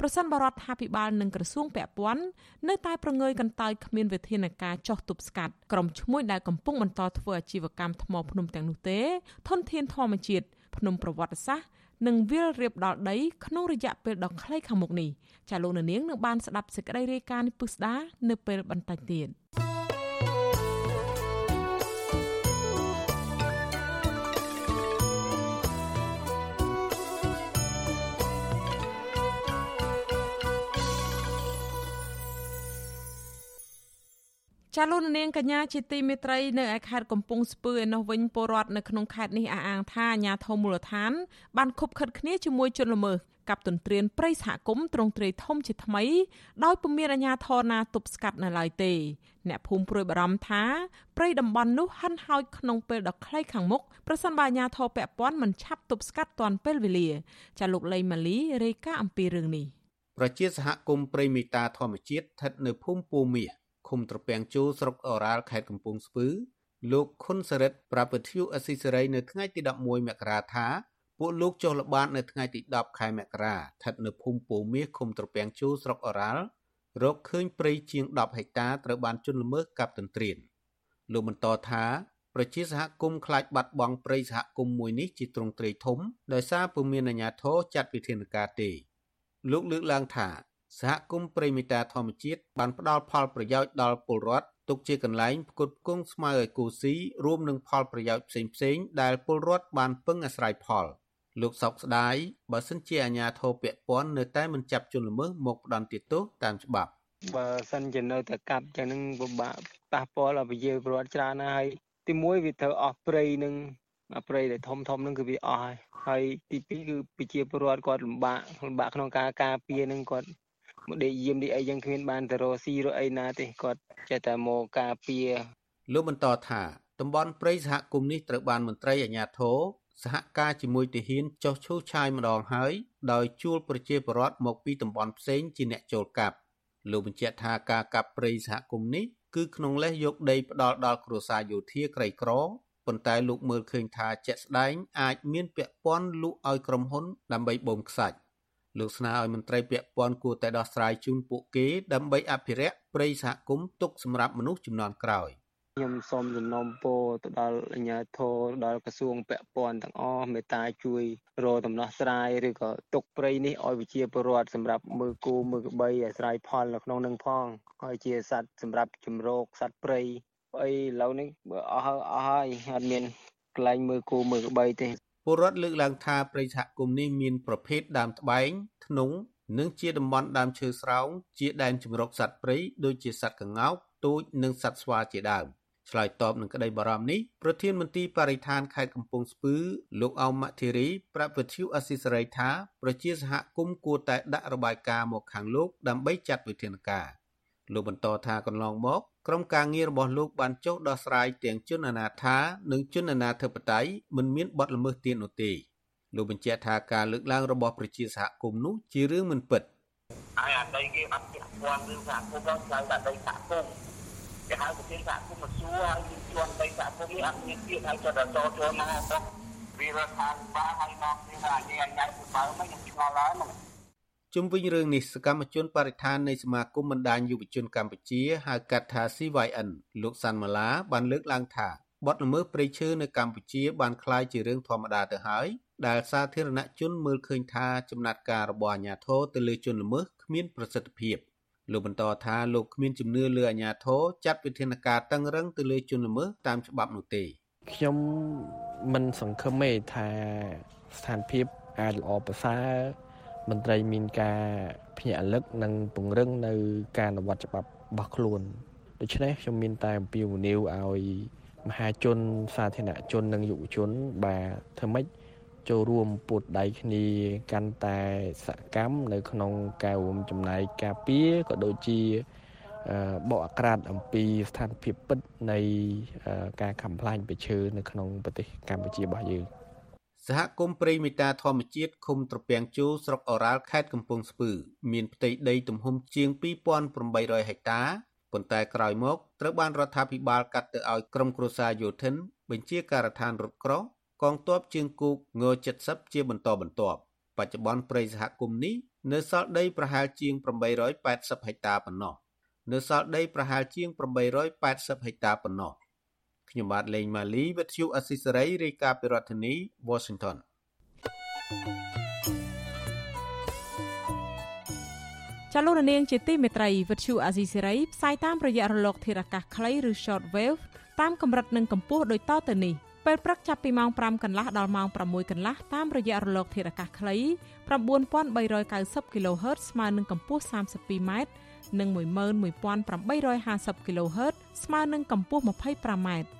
ប្រសិនបរដ្ឋាភិបាលនិងក្រសួងពាក់ព័ន្ធនៅតែប្រងើយកន្តើយគ្មានវិធានការចោះទប់ស្កាត់ក្រុមឈ្មួញដែលកំពុងបន្តធ្វើអាជីវកម្មថ្មភ្នំទាំងនោះទេធនធានធម្មជាតិភ្នំប្រវត្តិសាស្ត្រនិងវាលរៀបដល់ដីក្នុងរយៈពេលដ៏ខ្លីខាងមុខនេះចាលោកនាងនឹងបានស្ដាប់សេចក្តីរាយការណ៍នេះពឹស្ដានៅពេលបន្តិចទៀត ចាលោកនាងកញ្ញាជាទីមេត្រីនៅឯខេត្តកំពង់ស្ពឺឯនោះវិញពលរដ្ឋនៅក្នុងខេត្តនេះអះអាងថាអាញាធមូលដ្ឋាន បានខົບខិតគ្នាជាមួយជនល្មើសកັບទន្ទ្រានព្រៃសហគមន៍ត្រង់ត្រីធំជាថ្មី ដោយពុំមានអាជ្ញាធរណាទប់ស្កាត់នៅឡើយទេ អ្នកភូមិព្រួយបារម្ភថាព្រៃតំបន់នោះហិនហោចក្នុងពេលដ៏ខ្លីខាងមុខប្រសិនបើអាជ្ញាធរពាក់ព័ន្ធមិនឆាប់ទប់ស្កាត់ទាន់ពេលវេលាចាលោកលីម៉ាលីរាយការណ៍អំពីរឿងនេះប្រជាសហគមន៍ព្រៃមេតាធម្មជាតិស្ថិតនៅភូមិពូមាស ឃុំត្រពាំងជូស្រុកអូរ៉ាល់ខេត្តកំពង់ស្ពឺលោកខុនសរិទ្ធប្រាប់វិទ្យុអស៊ីសេរីនៅថ្ងៃទី11មករាថាពួកលោកចុះល្បាតនៅថ្ងៃទី10ខែមករាស្ថិតនៅភូមិពូមាសឃុំត្រពាំងជូស្រុកអូរ៉ាល់រកឃើញព្រៃជាង10ហិកតាត្រូវបានជន់ល្មើសកាប់ទន្ទ្រានលោកបន្តថាប្រជាសហគមន៍ខ្លាចបាត់បង់ព្រៃសហគមន៍មួយនេះជាទ្រង់ទ្រាយធំដោយសារពុំមានអាជ្ញាធរចាត់វិធានការទេលោកលើកឡើងថា សហគមន៍ព្រៃមេតាធម្មជាតិបានផ្ដល់ផលប្រយោជន៍ដល់ពលរដ្ឋទុកជាកន្លែងផ្គត់ផ្គង់ស្មៅឲ្យគូស៊ីរួមនឹងផលប្រយោជន៍ផ្សេងៗដែលពលរដ្ឋបានពឹងអាស្រ័យផលលោកសោកស្ដាយបើសិនជាអាជ្ញាធរពាក់ព័ន្ធនៅតែមិនចាប់ជនល្មើសមកផ្ដន្ទាទោសតាមច្បាប់បើសិនជានៅតែកាប់ចឹងនឹងពិបាកប៉ះពាល់ឲ្យប្រជាពលរដ្ឋច្រើនណាស់ហើយទីមួយវាត្រូវអស់ព្រៃនឹងព្រៃដែលធំធំនឹងគឺវាអស់ហើយហើយទីពីរគឺប្រជាពលរដ្ឋគាត់លំបាកលំបាកក្នុងការការពារនឹងគាត់ មកដេកយាមនេះអីយ៉ាងគ្មានបានទៅរកស៊ីរកអីណាទេគាត់ចេះតែមកការពារលោកបន្តថាតំបន់ព្រៃសហគមន៍នេះត្រូវបានមន្ត្រីអាជ្ញាធរសហការជាមួយទាហានចុះឈូសឆាយម្ដងហើយដោយជួលប្រជាពលរដ្ឋមកពីតំបន់ផ្សេងជាអ្នកចូលកាប់លោកបញ្ជាក់ថាការកាប់ព្រៃសហគមន៍នេះគឺក្នុងលេសយកដីផ្ដាល់ដល់គ្រួសារយោធាក្រីក្រប៉ុន្តែលោកមើលឃើញថាជាក់ស្ដែងអាចមានពាក់ព័ន្ធលក់ឲ្យក្រុមហ៊ុនដើម្បីបូមខ្សាច់ លោកស្នើឲ្យមន្ត្រីពាក់ព័ន្ធគួរតែដោះស្រាយជូនពួកគេដើម្បីអភិរក្សព្រៃសហគមន៍ទុកសម្រាប់មនុស្សចំនួនក្រោយ។ខ្ញុំសូមសំណូមពរទៅដល់អាជ្ញាធរដល់ក្រសួងពាក់ព័ន្ធទាំងអស់មេត្តាជួយរកដំណោះស្រាយឬក៏ទុកព្រៃនេះឲ្យវិជាពរដ្ឋសម្រាប់មើលគោមើលក្បីអាស្រ័យផលនៅក្នុងនឹងផងហើយជាសត្វសម្រាប់ជំរកសត្វព្រៃអីឥឡូវនេះបើអស់ហើយអស់ហើយអត់មានកន្លែងមើលគោមើលក្បីទេ ពលរដ្ឋលើកឡើងថាព្រៃសហគមន៍នេះមានប្រភេទដើមត្បែងធ្នង់និងជាតំបន់ដើមឈើស្រោងជាដែនជម្រកសត្វព្រៃដូចជាសត្វក្ងោកទូចនិងសត្វស្វាជាដើមឆ្លើយតបនឹងក្តីបារម្ភនេះប្រធានមន្ទីរបរិស្ថានខេត្តកំពង់ស្ពឺលោកអោមម៉ាធីរីប្រាប់វិទ្យុអស៊ីសេរីថាប្រជាសហគមន៍គួរតែដាក់របាយការណ៍មកខាងលោកដើម្បីចាត់វិធានការ លោកបន្តថាកន្លងមកក្រុមការងាររបស់លោកបានចុះដោះស្រាយទាំងជនអនាថានិងជនអនាធិបតេយ្យមិនមានបទល្មើសទៀតនោះទេលោកបញ្ជាក់ថាការលើកឡើងរបស់ប្រជាសហគមន៍នោះជារឿងមិនពិតហើយអាដីគេអត់ពាក់ព័ន្ធរឿងសហគមន៍ដល់ឆ្លងដាក់ដីសហគមន៍គេហៅប្រធានសហគមន៍មកសួរហើយមានជាន់ដីសហគមន៍នេះអត់មានទៀតហើយចុះដល់ចូលចូលមកទៅវារដ្ឋាភិបាលហើយមកនេះថានេះអញ្ញាទៅបើមិនខ្ញុំឆ្ងល់ហើយមក ជុំវិញរឿងនេះសកម្មជនបរិស្ថាននៃសមាគមបណ្ដាញយុវជនកម្ពុជាហៅកាត់ថា CYN លោកសាន់ម៉ាឡាបានលើកឡើងថាបទល្មើសព្រៃឈើនៅកម្ពុជាបានคล้ายជារឿងធម្មតាទៅហើយដែលសាធារណជនមើលឃើញថាចំណាត់ការរបស់អាជ្ញាធរទៅលើជនល្មើសគ្មានប្រសិទ្ធភាពលោកបន្តថាលោកគ្មានជំនឿលើអាជ្ញាធរចាត់វិធានការតឹងរឹងទៅលើជនល្មើសតាមច្បាប់នោះទេខ្ញុំមិនសង្ឃឹមទេថាស្ថានភាពអាចល្អប្រសើរ មន្ត្រីមានការភ្ញាក់រលឹកនិងពង្រឹងនៅការអនុវត្តច្បាប់របស់ខ្លួនដូច្នេះខ្ញុំមានតែអំពាវនាវឲ្យមហាជនសាធារណជននិងយុវជន បាទធ្វើម៉េចចូលរួមពួតដៃគ្នាកាន់តែសកម្មនៅ ក្នុងការរួមចំណែកការពារក៏ដូចជាបកអាក្រាតអំពីស្ថានភាពពិតនៃការខំផ្លាញ់ប្រឈើនៅក្នុងប្រទេសកម្ពុជារបស់យើង សហគមន៍ព្រៃមេតាធម្មជាតិឃុំត្រពាំងជូស្រុកអូរ៉ាល់ខេត្តកំពង់ស្ពឺ មានផ្ទៃដីទំហំជាង2800ហិកតាប៉ុន្តែក្រោយមកត្រូវបានរដ្ឋាភិបាលកាត់ទៅឲ្យក្រុមគ្រួសារយោធិន បញ្ជាការដ្ឋានរថក្រោះកងទ័ពជើងគោកង70ជាបន្តបន្ទាប់បបច្ចុប្បន្នព្រៃសហគមន៍នេះនៅសល់ដីប្រហែលជាង880ហិកតាប៉ុណ្ណោះនៅសល់ដីប្រហែលជាង880ហិកតាប៉ុណ្ណោះ ខ្ញុំបាទលេងម៉ាលីវិទ្យុអស៊ីសេរីរាយការណ៍ពីរដ្ឋធានី Washington ចលនានាងជាទីមេត្រីវិទ្យុអាស៊ីសេរីផ្សាយតាមរយៈរលក ធារកាសខ្លីឬ short wave តាមកម្រិតនិងកម្ពស់ដូចតទៅនេះពេលព្រឹកចាប់ពីម៉ោង5កន្លះដល់ម៉ោង6កន្លះតាមរយៈរលក ធារកាសខ្លី9390 kHz ស្មើនឹងកម្ពស់ 32m និង11850 kHz ស្មើនឹងកម្ពស់ 25m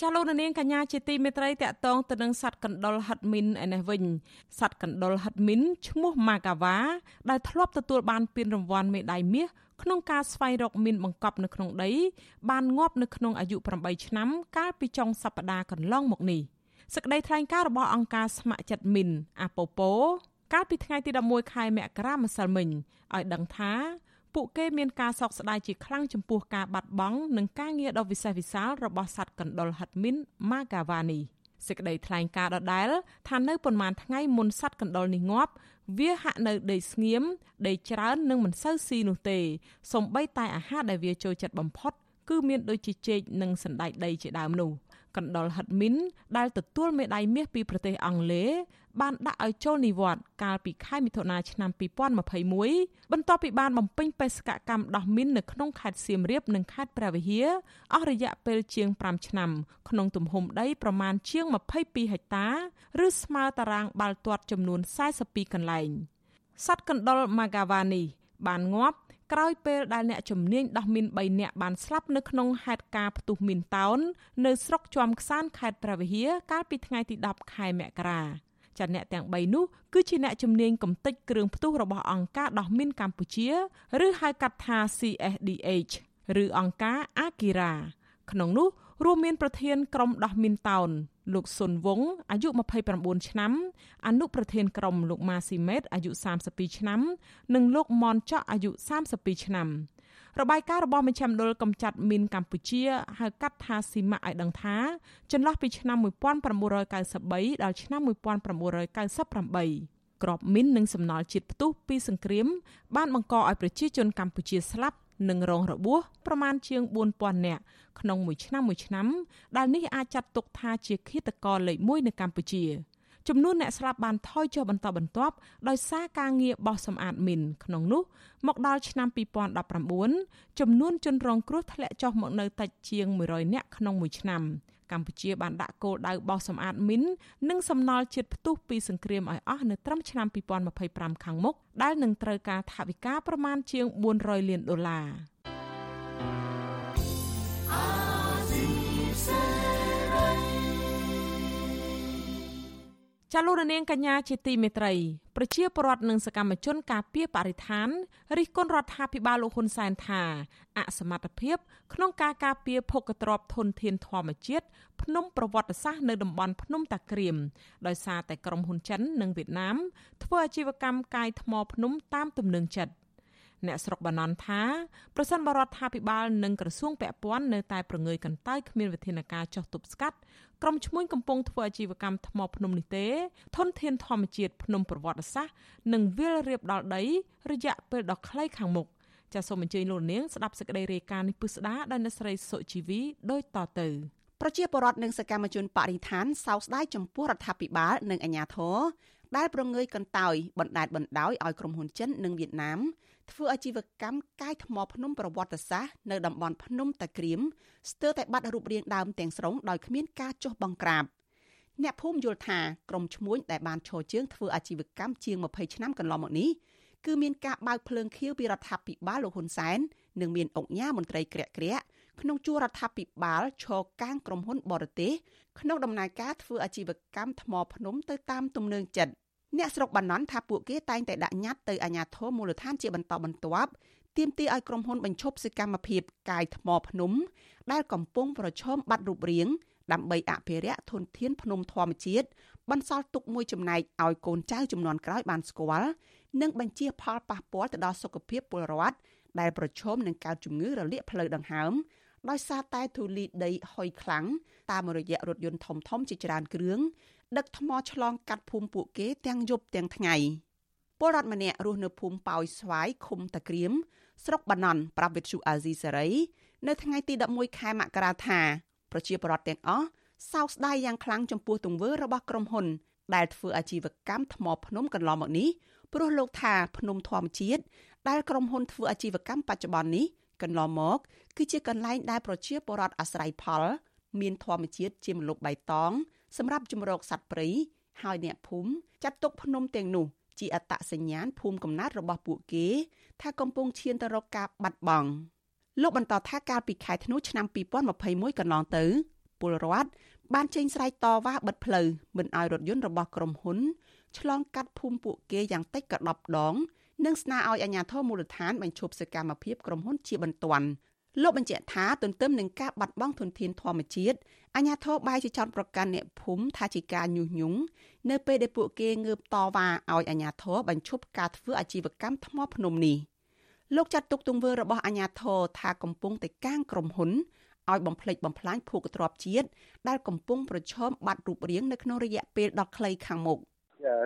ចាលោកនាងកញ្ញាជាទីមេត្រីតកតងទៅនឹងសัตว์កណ្ដុរហិតមីនឯនេះវិញសัตว์កណ្ដុរហិតមីនឈ្មោះម៉ាកាវ៉ាដែលធ្លាប់ទទួលបានពានរង្វាន់មេដាយមាសក្នុងការស្វែងរកមីនបង្កប់នៅក្នុងដីបានងាប់នៅក្នុងអាយុ8ឆ្នាំ កាលពីចុងសប្តាហ៍កន្លងមកនេះសេចក្តីថ្លែងការណ៍របស់អង្គការស្ម័គ្រចិត្តមីនអាប៉ូប៉ូកាលពីថ្ងៃទី11ខែមករាម្សិលមិញឲ្យដឹងថា ពួកគេមានការសោកស្ដាយជាខ្លាំងចំពោះការបាត់បង់និងការងារដ៏វិសេសវិសាលរបស់សត្វកណ្ដុរហិតមីនម៉ាកាវ៉ានីសេចក្តីថ្លែងការណ៍ដដែលថានៅប៉ុន្មានថ្ងៃមុនសត្វកណ្ដុរនេះងាប់វាហាក់នៅដេកស្ងៀមដេកច្រើននិងមិនសូវស៊ីនោះទេសំបីតែអាហារដែលវាចូលចិត្តបំផុតគឺមានដូចជាចេកនិងសណ្តែកដីជាដើមនោះកណ្ដុរហិតមីនដែលទទួលមេដាយមាសពីប្រទេសអង់គ្លេសបានដាក់ឲ្យចូលនិវត្តន៍កាលពីខែមិថុនាឆ្នាំ2021បន្ទាប់ពីបានបំពេញបេសកកម្មដោះមីននៅក្នុងខេត្តសៀមរាបនិងខេត្តព្រះវិហារអស់រយៈពេលជាង5ឆ្នាំក្នុងទំហំដីប្រមាណជាង22ហិកតាឬស្មើតារាងបាល់ទាត់ចំនួន42កន្លែងសត្វកណ្ដុរម៉ាហ្គាវ៉ានីបានងាប់ ក្រោយពេលដែលអ្នកជំនាញដោះមីន3នាក់បានស្លាប់នៅក្នុងហេតុការណ៍ផ្ទុះមីនតោននៅស្រុកជាំខ្សានខេត្តព្រះវិហារកាលពីថ្ងៃទី10ខែមករាចាអ្នកទាំង3នោះគឺជាអ្នកជំនាញកំទេចគ្រឿងផ្ទុះរបស់អង្គការដោះមីនកម្ពុជា ឬហៅកាត់ថា CSDH ឬអង្គការ Akira ក្នុងនោះរួមមានប្រធានក្រុមដោះមីនតោនលោកសុនវងអាយុ29ឆ្នាំអនុប្រធានក្រុមលោកម៉ាស៊ីមេតអាយុ32ឆ្នាំ និងលោកមនចော့អាយុ32ឆ្នាំរបាយការណ៍របស់មជ្ឈមណ្ឌលកម្ចាត់មីនកម្ពុជាហៅកាត់ថាស៊ីម៉ាក់ឲ្យដឹងថាចន្លោះពីឆ្នាំ1993ដល់ឆ្នាំ1998ក្របមីននិងសំណល់ជាតិផ្ទុះពីសង្គ្រាមបានបង្កឲ្យប្រជាជនកម្ពុជាស្លាប់ និងរងរបួសប្រមាណជាង4000នាក់ក្នុងមួយឆ្នាំមួយឆ្នាំដែលនេះអាចចាត់ទុកថាជាឃាតករលេខ1នៅកម្ពុជាចំនួនអ្នកស្លាប់បានថយចុះបន្តបន្ទាប់ដោយសារការងារបោះសម្អាតមីនក្នុងនោះមកដល់ឆ្នាំ2019ចំនួនជនរងគ្រោះធ្លាក់ចុះមកនៅតិចជាង100នាក់ក្នុងមួយឆ្នាំ កម្ពុជាបានដាក់គោលដៅបោសសម្អាតមីននិងសំណល់ជាតិផ្ទុះពីសង្គ្រាមឲ្យអស់នៅត្រឹមឆ្នាំ2025ខាងមុខដែលនឹងត្រូវការថវិកាប្រមាណជាង400លានដុល្លារ ចាលោករនាងកញ្ញាជាទីមេត្រីប្រជាពលរដ្ឋនិងសកម្មជនការពារបរិស្ថានរិះគន់រដ្ឋាភិបាលលោកហ៊ុនសែនថាអសមត្ថភាពក្នុងការការពារភោគទ្រព្យធនធានធម្មជាតិភ្នំប្រវត្តិសាស្ត្រនៅតំបន់ភ្នំតាក្រៀមដោយសារតែក្រុមហ៊ុនចិននិងវៀតណាមធ្វើអាជីវកម្មកាយថ្មភ្នំតាមទំនឹងចិត្ត អ្នកស្រុកបាណន់ថាប្រសិនបរដ្ឋាភិបាលនិងក្រសួងពាក់ព័ន្ធនៅតែប្រងើយកន្តើយគ្មានវិធានការចោះទប់ស្កាត់ក្រុមឈ្មួញកំពុងធ្វើអាជីវកម្មថ្មភ្នំនេះទេ ធនធានធម្មជាតិភ្នំប្រវត្តិសាស្ត្រនឹងវិលរៀបដល់ដី រយៈពេលដ៏ខ្លីខាងមុខចាសសូមអញ្ជើញលោកនាងស្ដាប់សេចក្តីរាយការណ៍នេះពិស្ដាដោយអ្នកស្រីសុជីវីដូចតទៅប្រជាពលរដ្ឋនិងសកម្មជនបរិស្ថានសោកស្ដាយចំពោះរដ្ឋាភិបាលនិងអាជ្ញាធរដែលប្រងើយកន្តើយបណ្តែតបណ្តោយឲ្យក្រុមហ៊ុនចិននិងវៀតណាម ធ្វើអាជីវកម្មកាយថ្មភ្នំប្រវត្តិសាស្ត្រនៅតំបន់ភ្នំតាក្រៀមស្ទើរតែបាត់រូបរាងដើមទាំងស្រុងដោយគ្មានការចុះបង្ក្រាបអ្នកភូមិយល់ថាក្រុមឈ្មួញដែលបានឈរជើងធ្វើអាជីវកម្មជាង20ឆ្នាំកន្លងមកនេះគឺមានការបើកភ្លើងខៀវពីរដ្ឋាភិបាលលោកហ៊ុនសែននិងមានអង្គញាមន្ត្រីក្រាក់ក្រាក់ក្នុងជួររដ្ឋាភិបាលឈរកាងក្រុមហ៊ុនបរទេសក្នុងដំណើរការធ្វើអាជីវកម្មថ្មភ្នំទៅតាមទំនើងចិត្ត អ្នកស្រុកបាណន់ថាពួកគេតែងតែដាក់ញត្តិទៅអាជ្ញាធរមូលដ្ឋានជាបន្តបន្ទាប់ទាមទារឲ្យក្រុមហ៊ុនបញ្ឈប់សកម្មភាពកាយថ្មភ្នំ ដែលកំពុងប្រឈមបាត់រូបរាងដើម្បីអភិរក្សធនធានភ្នំធម្មជាតិបន្សល់ទុកមួយចំណែកឲ្យកូនចៅចំនួនក្រោយបានស្គាល់និងបញ្ជាផលប៉ះពាល់ទៅដល់សុខភាពពលរដ្ឋដែលប្រឈមនឹងកើតជំងឺរលាកផ្លូវដង្ហើមដោយសារតែធូលីដីហុយខ្លាំងតាមរយៈរថយន្តធំធំជាច្រើនគ្រឿង ដឹកថ្មឆ្លងកាត់ភូមិពួកគេទាំងយប់ទាំងថ្ងៃពលរដ្ឋម្នាក់រស់នៅភូមិប៉ោយស្វាយឃុំតាក្រៀមស្រុកបាណន់ប្រាប់វិទ្យុអាស៊ីសេរីនៅថ្ងៃទី11ខែមករាថាប្រជាពលរដ្ឋទាំងអស់សោកស្ដាយយ៉ាងខ្លាំងចំពោះទង្វើរបស់ក្រុមហ៊ុន ដែលធ្វើអាជីវកម្មថ្មភ្នំកន្លងមកនេះព្រោះលោកថាភ្នំធម្មជាតិដែលក្រុមហ៊ុនធ្វើអាជីវកម្មបច្ចុប្បន្ននេះកន្លងមកគឺជាកន្លែងដែលប្រជាពលរដ្ឋអាស្រ័យផល មានធម្មជាតិជាម្លប់បៃតង សម្រាប់ជំរកសត្វព្រៃហើយអ្នកភូមិចាត់ទុកភ្នំទាំងនោះជាអត្តសញ្ញាណភូមិកំណើតរបស់ពួកគេ ថាកំពុងឈានទៅរកការបាត់បង់លោកបន្តថាកាលពីខែធ្នូឆ្នាំ2021កន្លងទៅពលរដ្ឋបានចេញស្រែកតវ៉ាបិទផ្លូវមិនឲ្យរថយន្តរបស់ក្រុមហ៊ុនឆ្លងកាត់ភូមិពួកគេយ៉ាងតិចក៏10ដង និងស្នើឲ្យអាជ្ញាធរមូលដ្ឋានបញ្ឈប់សកម្មភាពក្រុមហ៊ុនជាបន្ទាន់ លោកបញ្ជាក់ថាទន្ទឹមនឹងការបាត់បង់ធនធានធម្មជាតិអាជ្ញាធរបែរជាចោទប្រកាន់អ្នកភូមិថាជាការញុះញង់នៅពេលដែលពួកគេងើបតវ៉ាឲ្យអាជ្ញាធរបញ្ឈប់ការធ្វើអាជីវកម្មថ្មភ្នំនេះលោកចាត់ទុកទង្វើរបស់អាជ្ញាធរថាកំពុងតែកាងក្រុមហ៊ុនឲ្យបំផ្លិចបំផ្លាញភូកទ្របជាតិដែលកំពុងប្រឈមបាត់រូបរាងនៅក្នុងរយៈពេលដ៏ខ្លីខាងមុខ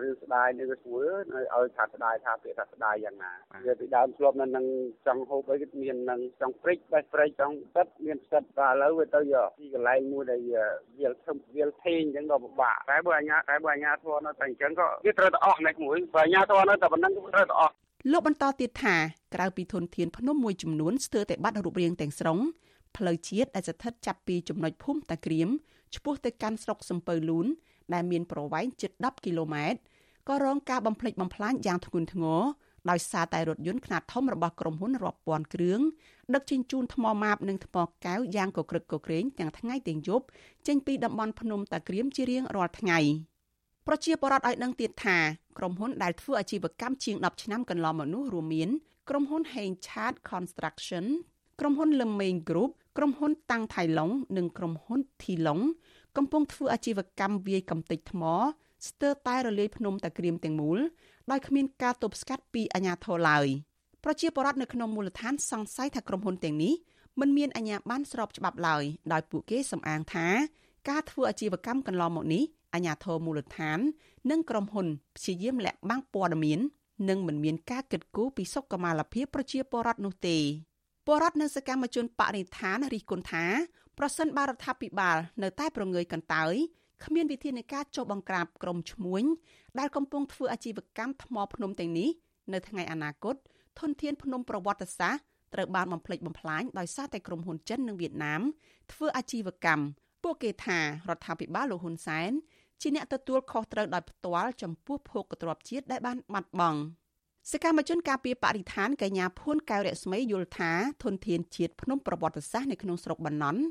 រឿងស្ដាយឬក៏ស្រួលនៅឲ្យថាស្ដាយថាពាក្យថាស្ដាយយ៉ាងណាវាពីដើមធ្លាប់នៅនឹងចង់ហូបអីមាននឹងចង់ព្រិចបេះព្រិចចង់ទឹកមានផ្សិតតែឥឡូវវាទៅទីកន្លែងមួយដែលវាលធំវាលធេងអញ្ចឹងក៏ពិបាកតែបើអាញាតែបើអាញាធរនៅតែអញ្ចឹងក៏វាត្រូវតែអស់នេះមួយបើអាញាធរនៅតែប៉ុណ្្នឹងក៏ត្រូវតែអស់លោកបន្តទៀតថាក្រៅពីធនធានភ្នំមួយចំនួនស្ទើរតែបាត់រូបរាងទាំងស្រុងផ្លូវជាតិដែលស្ថិតចាប់ពីចំណុចភូមិតាក្រៀមឆ្ពោះទៅកាន់ស្រុកសំពៅលូន ដែលមានប្រវែងជិត10គីឡូម៉ែត្រក៏រងការបំផ្លិចបំផ្លាញយ៉ាងធ្ងន់ធ្ងរដោយសារតែរថយន្តខ្នាតធំរបស់ក្រុមហ៊ុនរាប់ពាន់គ្រឿងដឹកជញ្ជូនថ្មម៉ាបនិងថ្មកែវយ៉ាងកក្រឹកកក្រែងទាំងថ្ងៃទាំងយប់ចេញពីតំបន់ភ្នំតាក្រៀមជារៀងរាល់ថ្ងៃប្រជាពលរដ្ឋឲ្យដឹងទៀតថាក្រុមហ៊ុនដែលធ្វើអាជីវកម្មជាង10ឆ្នាំកន្លងមកនោះរួមមានក្រុមហ៊ុន Heng Chat Construction ក្រុមហ៊ុន Lemeng Group ក្រុមហ៊ុនតាំងថៃឡុងនិងក្រុមហ៊ុន Thilong កំពុងធ្វើអាជីវកម្មវាយកំទេចថ្ម ស្ទើរតែរលាយភ្នំតាក្រៀមទាំងមូលដោយគ្មានការទប់ស្កាត់ពីអាជ្ញាធរឡើយប្រជាពលរដ្ឋនៅក្នុងមូលដ្ឋានសង្ស័យថាក្រុមហ៊ុនទាំងនេះមិនមានអាជ្ញាប័ណ្ណស្របច្បាប់ឡើយដោយពួកគេសំអាងថាការធ្វើអាជីវកម្មកន្លងមកនេះអាជ្ញាធរមូលដ្ឋាន និងក្រុមហ៊ុនព្យាយាមលាក់បាំងព័ត៌មាននិងមិនមានការគិតគូរពីសុខុមាលភាពប្រជាពលរដ្ឋនោះទេពលរដ្ឋនៅសកម្មជនបរិស្ថានរិះគន់ថា ប្រសិនបរដ្ឋាភិបាលនៅតែប្រងើយកន្តើយគ្មានវិធានការចុះបង្ក្រាបក្រុមឈ្មួញដែលកំពុងធ្វើអាជីវកម្មថ្មភ្នំទាំងនេះនៅថ្ងៃអនាគតធនធានភ្នំប្រវត្តិសាស្ត្រត្រូវបានបំផ្លិចបំផ្លាញដោយសារតែក្រុមហ៊ុនចិននិងវៀតណាមធ្វើអាជីវកម្មពួកគេថារដ្ឋាភិបាលលោកហ៊ុនសែនជាអ្នកទទួលខុសត្រូវដោយផ្ទាល់ចំពោះភោគទ្រព្យជាតិដែលបានបាត់បង់ សកម្មជនការពីបរិស្ថានកញ្ញាភួនកៅរស្មីយល់ថាធនធានជាតិភ្នំប្រវត្តិសាស្ត្រនៅក្នុងស្រុកបាណន់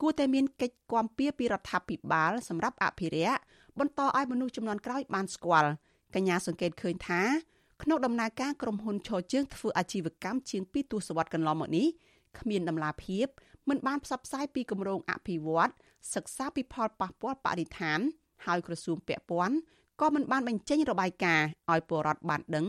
គួរតែមានកិច្ចគាំពៀពីរដ្ឋាភិបាលសម្រាប់អភិរក្សបន្តឲ្យមនុស្សចំនួនក្រោយបានស្គាល់កញ្ញាសង្កេតឃើញថាក្នុងដំណើរការក្រុមហ៊ុនឈរជើងធ្វើអាជីវកម្មជាង2ទសវត្សរ៍កន្លងមកនេះគ្មានដំណាភៀបមិនបានផ្សព្វផ្សាយពីគម្រោងអភិវឌ្ឍសិក្សាពីផលប៉ះពាល់បរិស្ថាន ហើយក្រសួងពាក់ព័ន្ធក៏មិនបានបញ្ចេញរបាយការណ៍ឲ្យពលរដ្ឋបានដឹង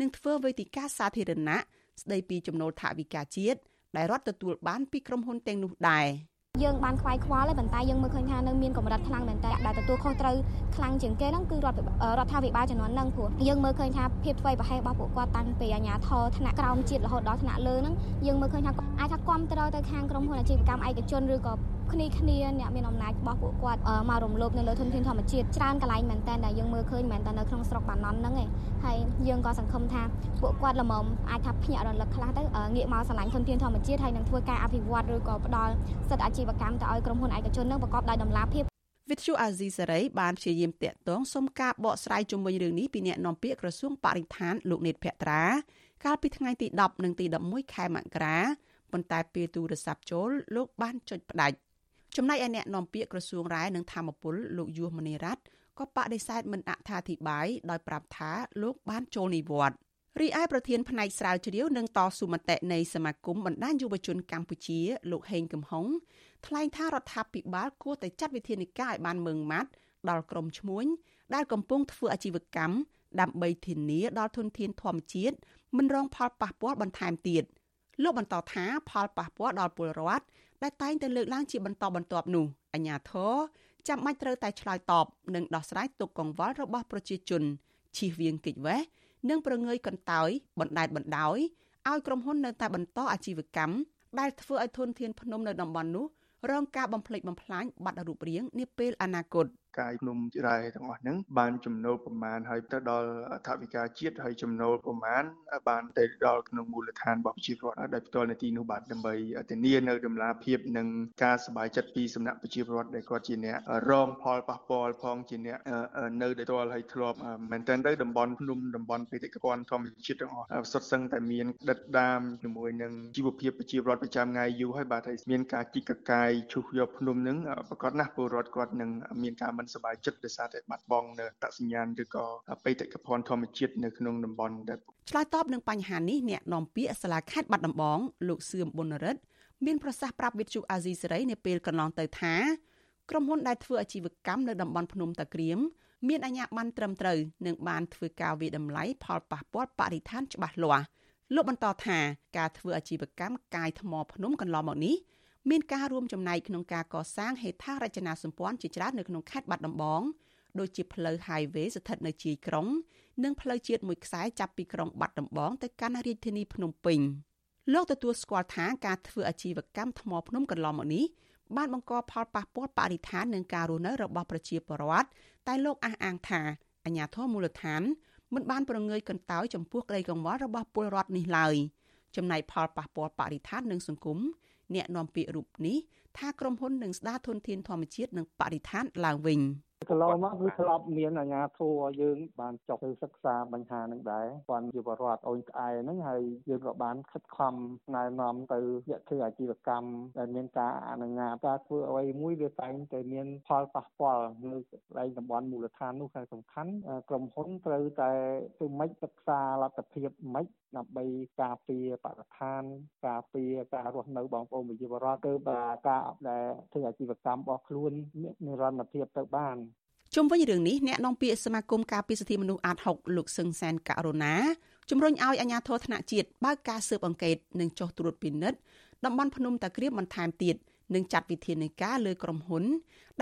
និងធ្វើវេទិកាសាធារណៈស្ដីពីចំណូលថវិកាជាតិដែលរដ្ឋទទួលបានពីក្រុមហ៊ុនទាំងនោះដែរ។យើងបានខ្វាយខ្វល់ហើយប៉ុន្តែយើងមើលឃើញថានៅមានកម្រិតខ្លាំងមែនតើដែលទទួលខុសត្រូវខ្លាំងជាងគេហ្នឹងគឺរដ្ឋរដ្ឋាភិបាលចំនួនហ្នឹងព្រោះយើងមើលឃើញថាភាពធ្វើប្រហែសរបស់ពួកគាត់តាំងពីអាជ្ញាធរថ្នាក់ក្រោមជាតិរហូតដល់ថ្នាក់លើហ្នឹងយើងមើលឃើញថាអាចថាគ្រប់គ្រងទៅខាងក្រុមហ៊ុនអាជីវកម្មឯកជនឬក៏គ្នាគ្នាអ្នកមានអំណាចរបស់ពួកគាត់មករំលោភនៅលើធនធានធម្មជាតិច្រើនកន្លែងមែនតើដែលយើងមើលឃើញមែនតើនៅក្នុងស្រុកបាណន់ហ្នឹងឯងហើយយើងក៏សង្ឃឹមថាពួកគាត់ល្មមអាចថាភ្ញាក់រលឹកខ្លះទៅងាកមកឆ្លាញ់ធនធានធម្មជាតិហើយនឹងធ្វើការអភិវឌ្ឍឬក៏ផ្ដល់សិទ្ធិអាជីវកម្មទៅឲ្យក្រុមហ៊ុនឯកជននឹងប្រកបដោយតម្លាភាពវិទ្យុអាស៊ីសេរីបានព្យាយាមតាក់ទងសុំការបកស្រាយជុំវិញរឿងនេះពីអ្នកនាំពាក្យក្រសួងបរិស្ថានលោកនេតភក្ត្រាកាលពីថ្ងៃទី10និងទី11ខែមករាប៉ុន្តែពេលទូរស័ព្ទចូលលោកបានចុចផ្ដាច់ ចំណែកឯអ្នកនាំពាក្យក្រសួងរាយនឹងធម្មពលលោកយុសមនីរ៉ាត់ក៏បដិសេធមិនអត្ថាធិប្បាយដោយប្រាប់ថាលោកបានចូលនិវត្តន៍រីឯប្រធានផ្នែកស្រាវជ្រាវនិងតស៊ូមតិនៃសមាគមបណ្ដាញយុវជនកម្ពុជាលោកហេងកំហុងថ្លែងថារដ្ឋាភិបាលគួរតែចាត់វិធានការឲ្យបានម៉ឺងម៉ាត់ដល់ក្រុមឈ្មួញដែលកំពុងធ្វើអាជីវកម្មដើម្បីធានាដល់ធនធានធម្មជាតិមិនរងផលប៉ះពាល់បន្ថែមទៀតលោកបន្តថាផលប៉ះពាល់ដល់ពលរដ្ឋ ដែលតែងតែលើកឡើងជាបន្តបន្ទាប់នោះអាជ្ញាធរចាំបាច់ត្រូវតែឆ្លើយតបនិងដោះស្រាយទុកកង្វល់របស់ប្រជាជនជៀសវាងកិច្ចវេះនិងប្រងើយកន្តើយបណ្តែតបណ្តោយឲ្យក្រុមហ៊ុននៅតែបន្តអាជីវកម្មដែលធ្វើឲ្យធនធានភ្នំនៅតំបន់នោះរងការបំផ្លិចបំផ្លាញបាត់រូបរាងនាពេលអនាគត។ កាយភ្នំជាដែរទាំងអស់ហ្នឹងបានចំណូលប្រមាណហើយទៅដល់ថវិកាជាតិហើយចំណូលប្រមាណបានទៅដល់ក្នុងមូលដ្ឋានរបស់ប្រជាពលរដ្ឋដោយផ្ទាល់នៅទីនោះបាទដើម្បីធានានៅដំណាភាពនិងការសบายចិត្តពីសំណាក់ប្រជាពលរដ្ឋដែលគាត់ជាអ្នករងផលប៉ះពាល់ផងជាអ្នកនៅដោយផ្ទាល់ហើយធ្លាប់មែនតើទៅតំបន់ភ្នំតំបន់បេតិកភណ្ឌធម្មជាតិទាំងអស់សុទ្ធសឹងតែមានដិតដាមជាមួយនឹងជីវភាពប្រជាពលរដ្ឋប្រចាំថ្ងៃយូរហើយបាទហើយមានការជីកកកាយឈូសយកភ្នំនឹងប្រកាសណាស់ពលរដ្ឋគាត់នឹងមានការមិន នសប្បាយចិត្តដោយសារតែបាត់បង់នៅតសញ្ញាណឬក៏បេតិកភណ្ឌធម្មជាតិនៅក្នុងតំបន់ដែលឆ្លើយតបនឹងបញ្ហានេះអ្នកនាំពាក្យសាលាខេត្តបាត់ដំបងលោកសឿមប៊ុនរិទ្ធមានប្រសាសន៍ប្រាប់វិទ្យុអាស៊ីសេរីនៅពេលកន្លងទៅថាក្រុមហ៊ុនដែលធ្វើអាជីវកម្មនៅតំបន់ភ្នំតាក្រៀមមានអាជ្ញាប័ណ្ណត្រឹមត្រូវនិងបានធ្វើការវិតម្លៃផលប៉ះពាល់បរិស្ថានច្បាស់លាស់លោកបន្តថាការធ្វើអាជីវកម្មកាយថ្មភ្នំកន្លងមកនេះ មានការរួមចំណែកក្នុងការកសាងហេដ្ឋារចនាសម្ព័ន្ធជាច្រើននៅក្នុងខេត្តបាត់ដំបងដូចជាផ្លូវ highway ស្ថិតនៅជាយក្រុង និងផ្លូវជាតិមួយខ្សែចាប់ពីក្រុងបាត់ដំបងទៅកាន់រាជធានីភ្នំពេញលោកទទួលស្គាល់ថាការធ្វើអាជីវកម្មថ្មភ្នំកន្លងមកនេះបានបង្កផលប៉ះពាល់បរិស្ថាននិងការរស់នៅរបស់ប្រជាពលរដ្ឋតែលោកអះអាងថាអាជ្ញាធរមូលដ្ឋានមិនបានប្រងើយកន្តើយចំពោះក្តីកង្វល់របស់ពលរដ្ឋនេះឡើយចំណែកផលប៉ះពាល់បរិស្ថាននិងសង្គម អ្នកនាំពាក្យរូបនេះថាក្រុមហ៊ុននឹងស្ដារធនធានធម្មជាតិនិងបរិស្ថានឡើងវិញ។កន្លងមកគឺធ្លាប់មានអាជ្ញាធរយើងបានចុះទៅសិក្សាបញ្ហានឹងដែរគាត់ជាបរដ្ឋអូនក្អែហ្នឹងហើយយើងក៏បានខិតខំណែនាំទៅយៈធ្វើអាជីវកម្មដែលមានការអនុញ្ញាតការធ្វើអ្វីមួយវាតែងតែមានផលប៉ះពាល់នៅកន្លែងតំបន់មូលដ្ឋាននោះគឺសំខាន់ក្រុមហ៊ុនត្រូវតែធ្វើម៉េចសិក្សាលទ្ធភាពម៉េច ដើម្បីការពារបរិស្ថានការពារការរស់នៅបងប្អូនប្រជាពលរដ្ឋគឺបើការដែលធ្វើអាជីវកម្មរបស់ខ្លួនមាននិរន្តរភាពទៅបានជុំវិញរឿងនេះអ្នកនាំពាក្យសមាគមការពារសិទ្ធិមនុស្សអាត6លោកសឹងសានករណាជំរុញឲ្យអាជ្ញាធរថ្នាក់ជាតិបើកការស៊ើបអង្កេតនិងចុះត្រួតពិនិត្យតំបន់ភ្នំតាក្រៀមបន្ថែមទៀតនិងចាត់វិធានការលើក្រុមហ៊ុន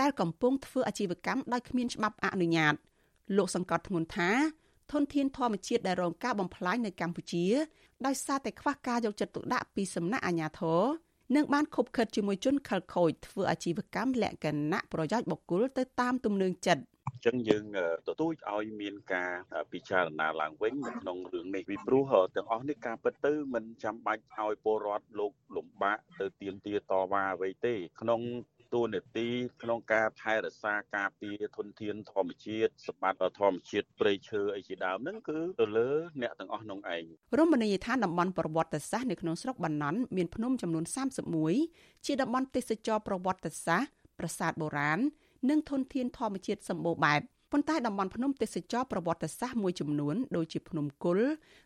ដែលកំពុងធ្វើអាជីវកម្មដោយគ្មានច្បាប់អនុញ្ញាតលោកសង្កត់ធ្ងន់ថា ធនធានធម្មជាតិដែលរងការបំផ្លាញនៅកម្ពុជាដោយសារតែខ្វះការយកចិត្តទុកដាក់ពីសំណាក់អាជ្ញាធរនិងបានខົບខិតជាមួយជនខិលខូចធ្វើអាជីវកម្មលក្ខណៈប្រយោជន៍បុគ្គលទៅតាមទំនឹងចិត្តអញ្ចឹងយើងទទូចឲ្យមានការពិចារណាឡើងវិញនៅក្នុងរឿងនេះពីព្រោះទាំងអស់នេះការពិតទៅមិនចាំបាច់ឲ្យពលរដ្ឋលោកលំបាកទៅទៀមទាតវ៉ាអ្វីទេក្នុង តួនាទីក្នុងការថែរក្សាការពារធនធានធម្មជាតិសម្បត្តិធម្មជាតិព្រៃឈើអីជាដើមហ្នឹងគឺទៅលើអ្នកទាំងអស់នោះឯងរមណីយដ្ឋានតំបន់ប្រវត្តិសាស្ត្រនៅក្នុងស្រុកបាណន់មានភ្នំចំនួន31ជាតំបន់ទេសចរប្រវត្តិសាស្ត្រប្រាសាទបុរាណនិងធនធានធម្មជាតិសម្បូរបែបប៉ុន្តែតំបន់ភ្នំទេសចរប្រវត្តិសាស្ត្រមួយចំនួនដូចជាភ្នំគុល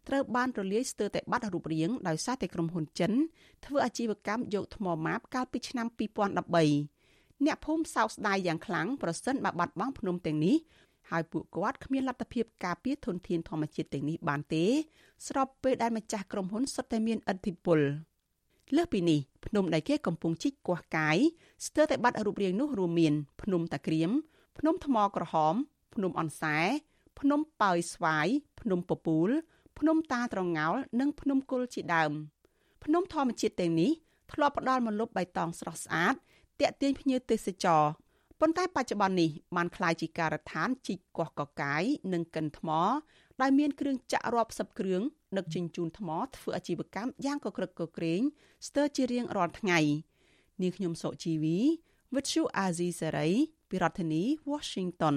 ត្រូវបានរលាយស្ទើរតែបាត់រូបរាងដោយសារតែក្រុមហ៊ុនចិនធ្វើអាជីវកម្មយកថ្មម៉ាបកាលពីឆ្នាំ2013 អ្នកភូមិសោកស្ដាយយ៉ាងខ្លាំងប្រសិនបើបាត់បង់ភ្នំទាំងនេះហើយពួកគាត់គ្មានលទ្ធភាពការពារធនធានធម្មជាតិទាំងនេះបានទេ ស្របពេលដែលម្ចាស់ក្រុមហ៊ុនសុទ្ធតែមានឥទ្ធិពលលើសពីនេះភ្នំដែលគេកំពុងជីកគាស់កាយស្ទើរតែបាត់រូបរាងនោះរួមមានភ្នំតាក្រៀមភ្នំថ្មក្រហម ភ្នំអនសែភ្នំប៉ោយស្វាយភ្នំពពូល ភ្នំតាត្រងោលនិងភ្នំគុលជាដើម ភ្នំធម្មជាតិទាំងនេះធ្លាប់ផ្ដល់មលប់បៃតងស្រស់ស្អាត តាក់ទាញភ្ញៀវទេសចរប៉ុន្តែបច្ចុប្បន្ននេះបានคล้ายជាការដ្ឋានជីកកោះកកាយនិងកិនថ្មដែលមានគ្រឿងចាក់រាប់សិបគ្រឿងដឹកជញ្ជូនថ្មធ្វើអាជីវកម្មយ៉ាងកក្រឹកកក្រែងស្ទើរជារៀងរាល់ថ្ងៃនាងខ្ញុំសុជីវី With you Azizi Saray ពីរដ្ឋធានី Washington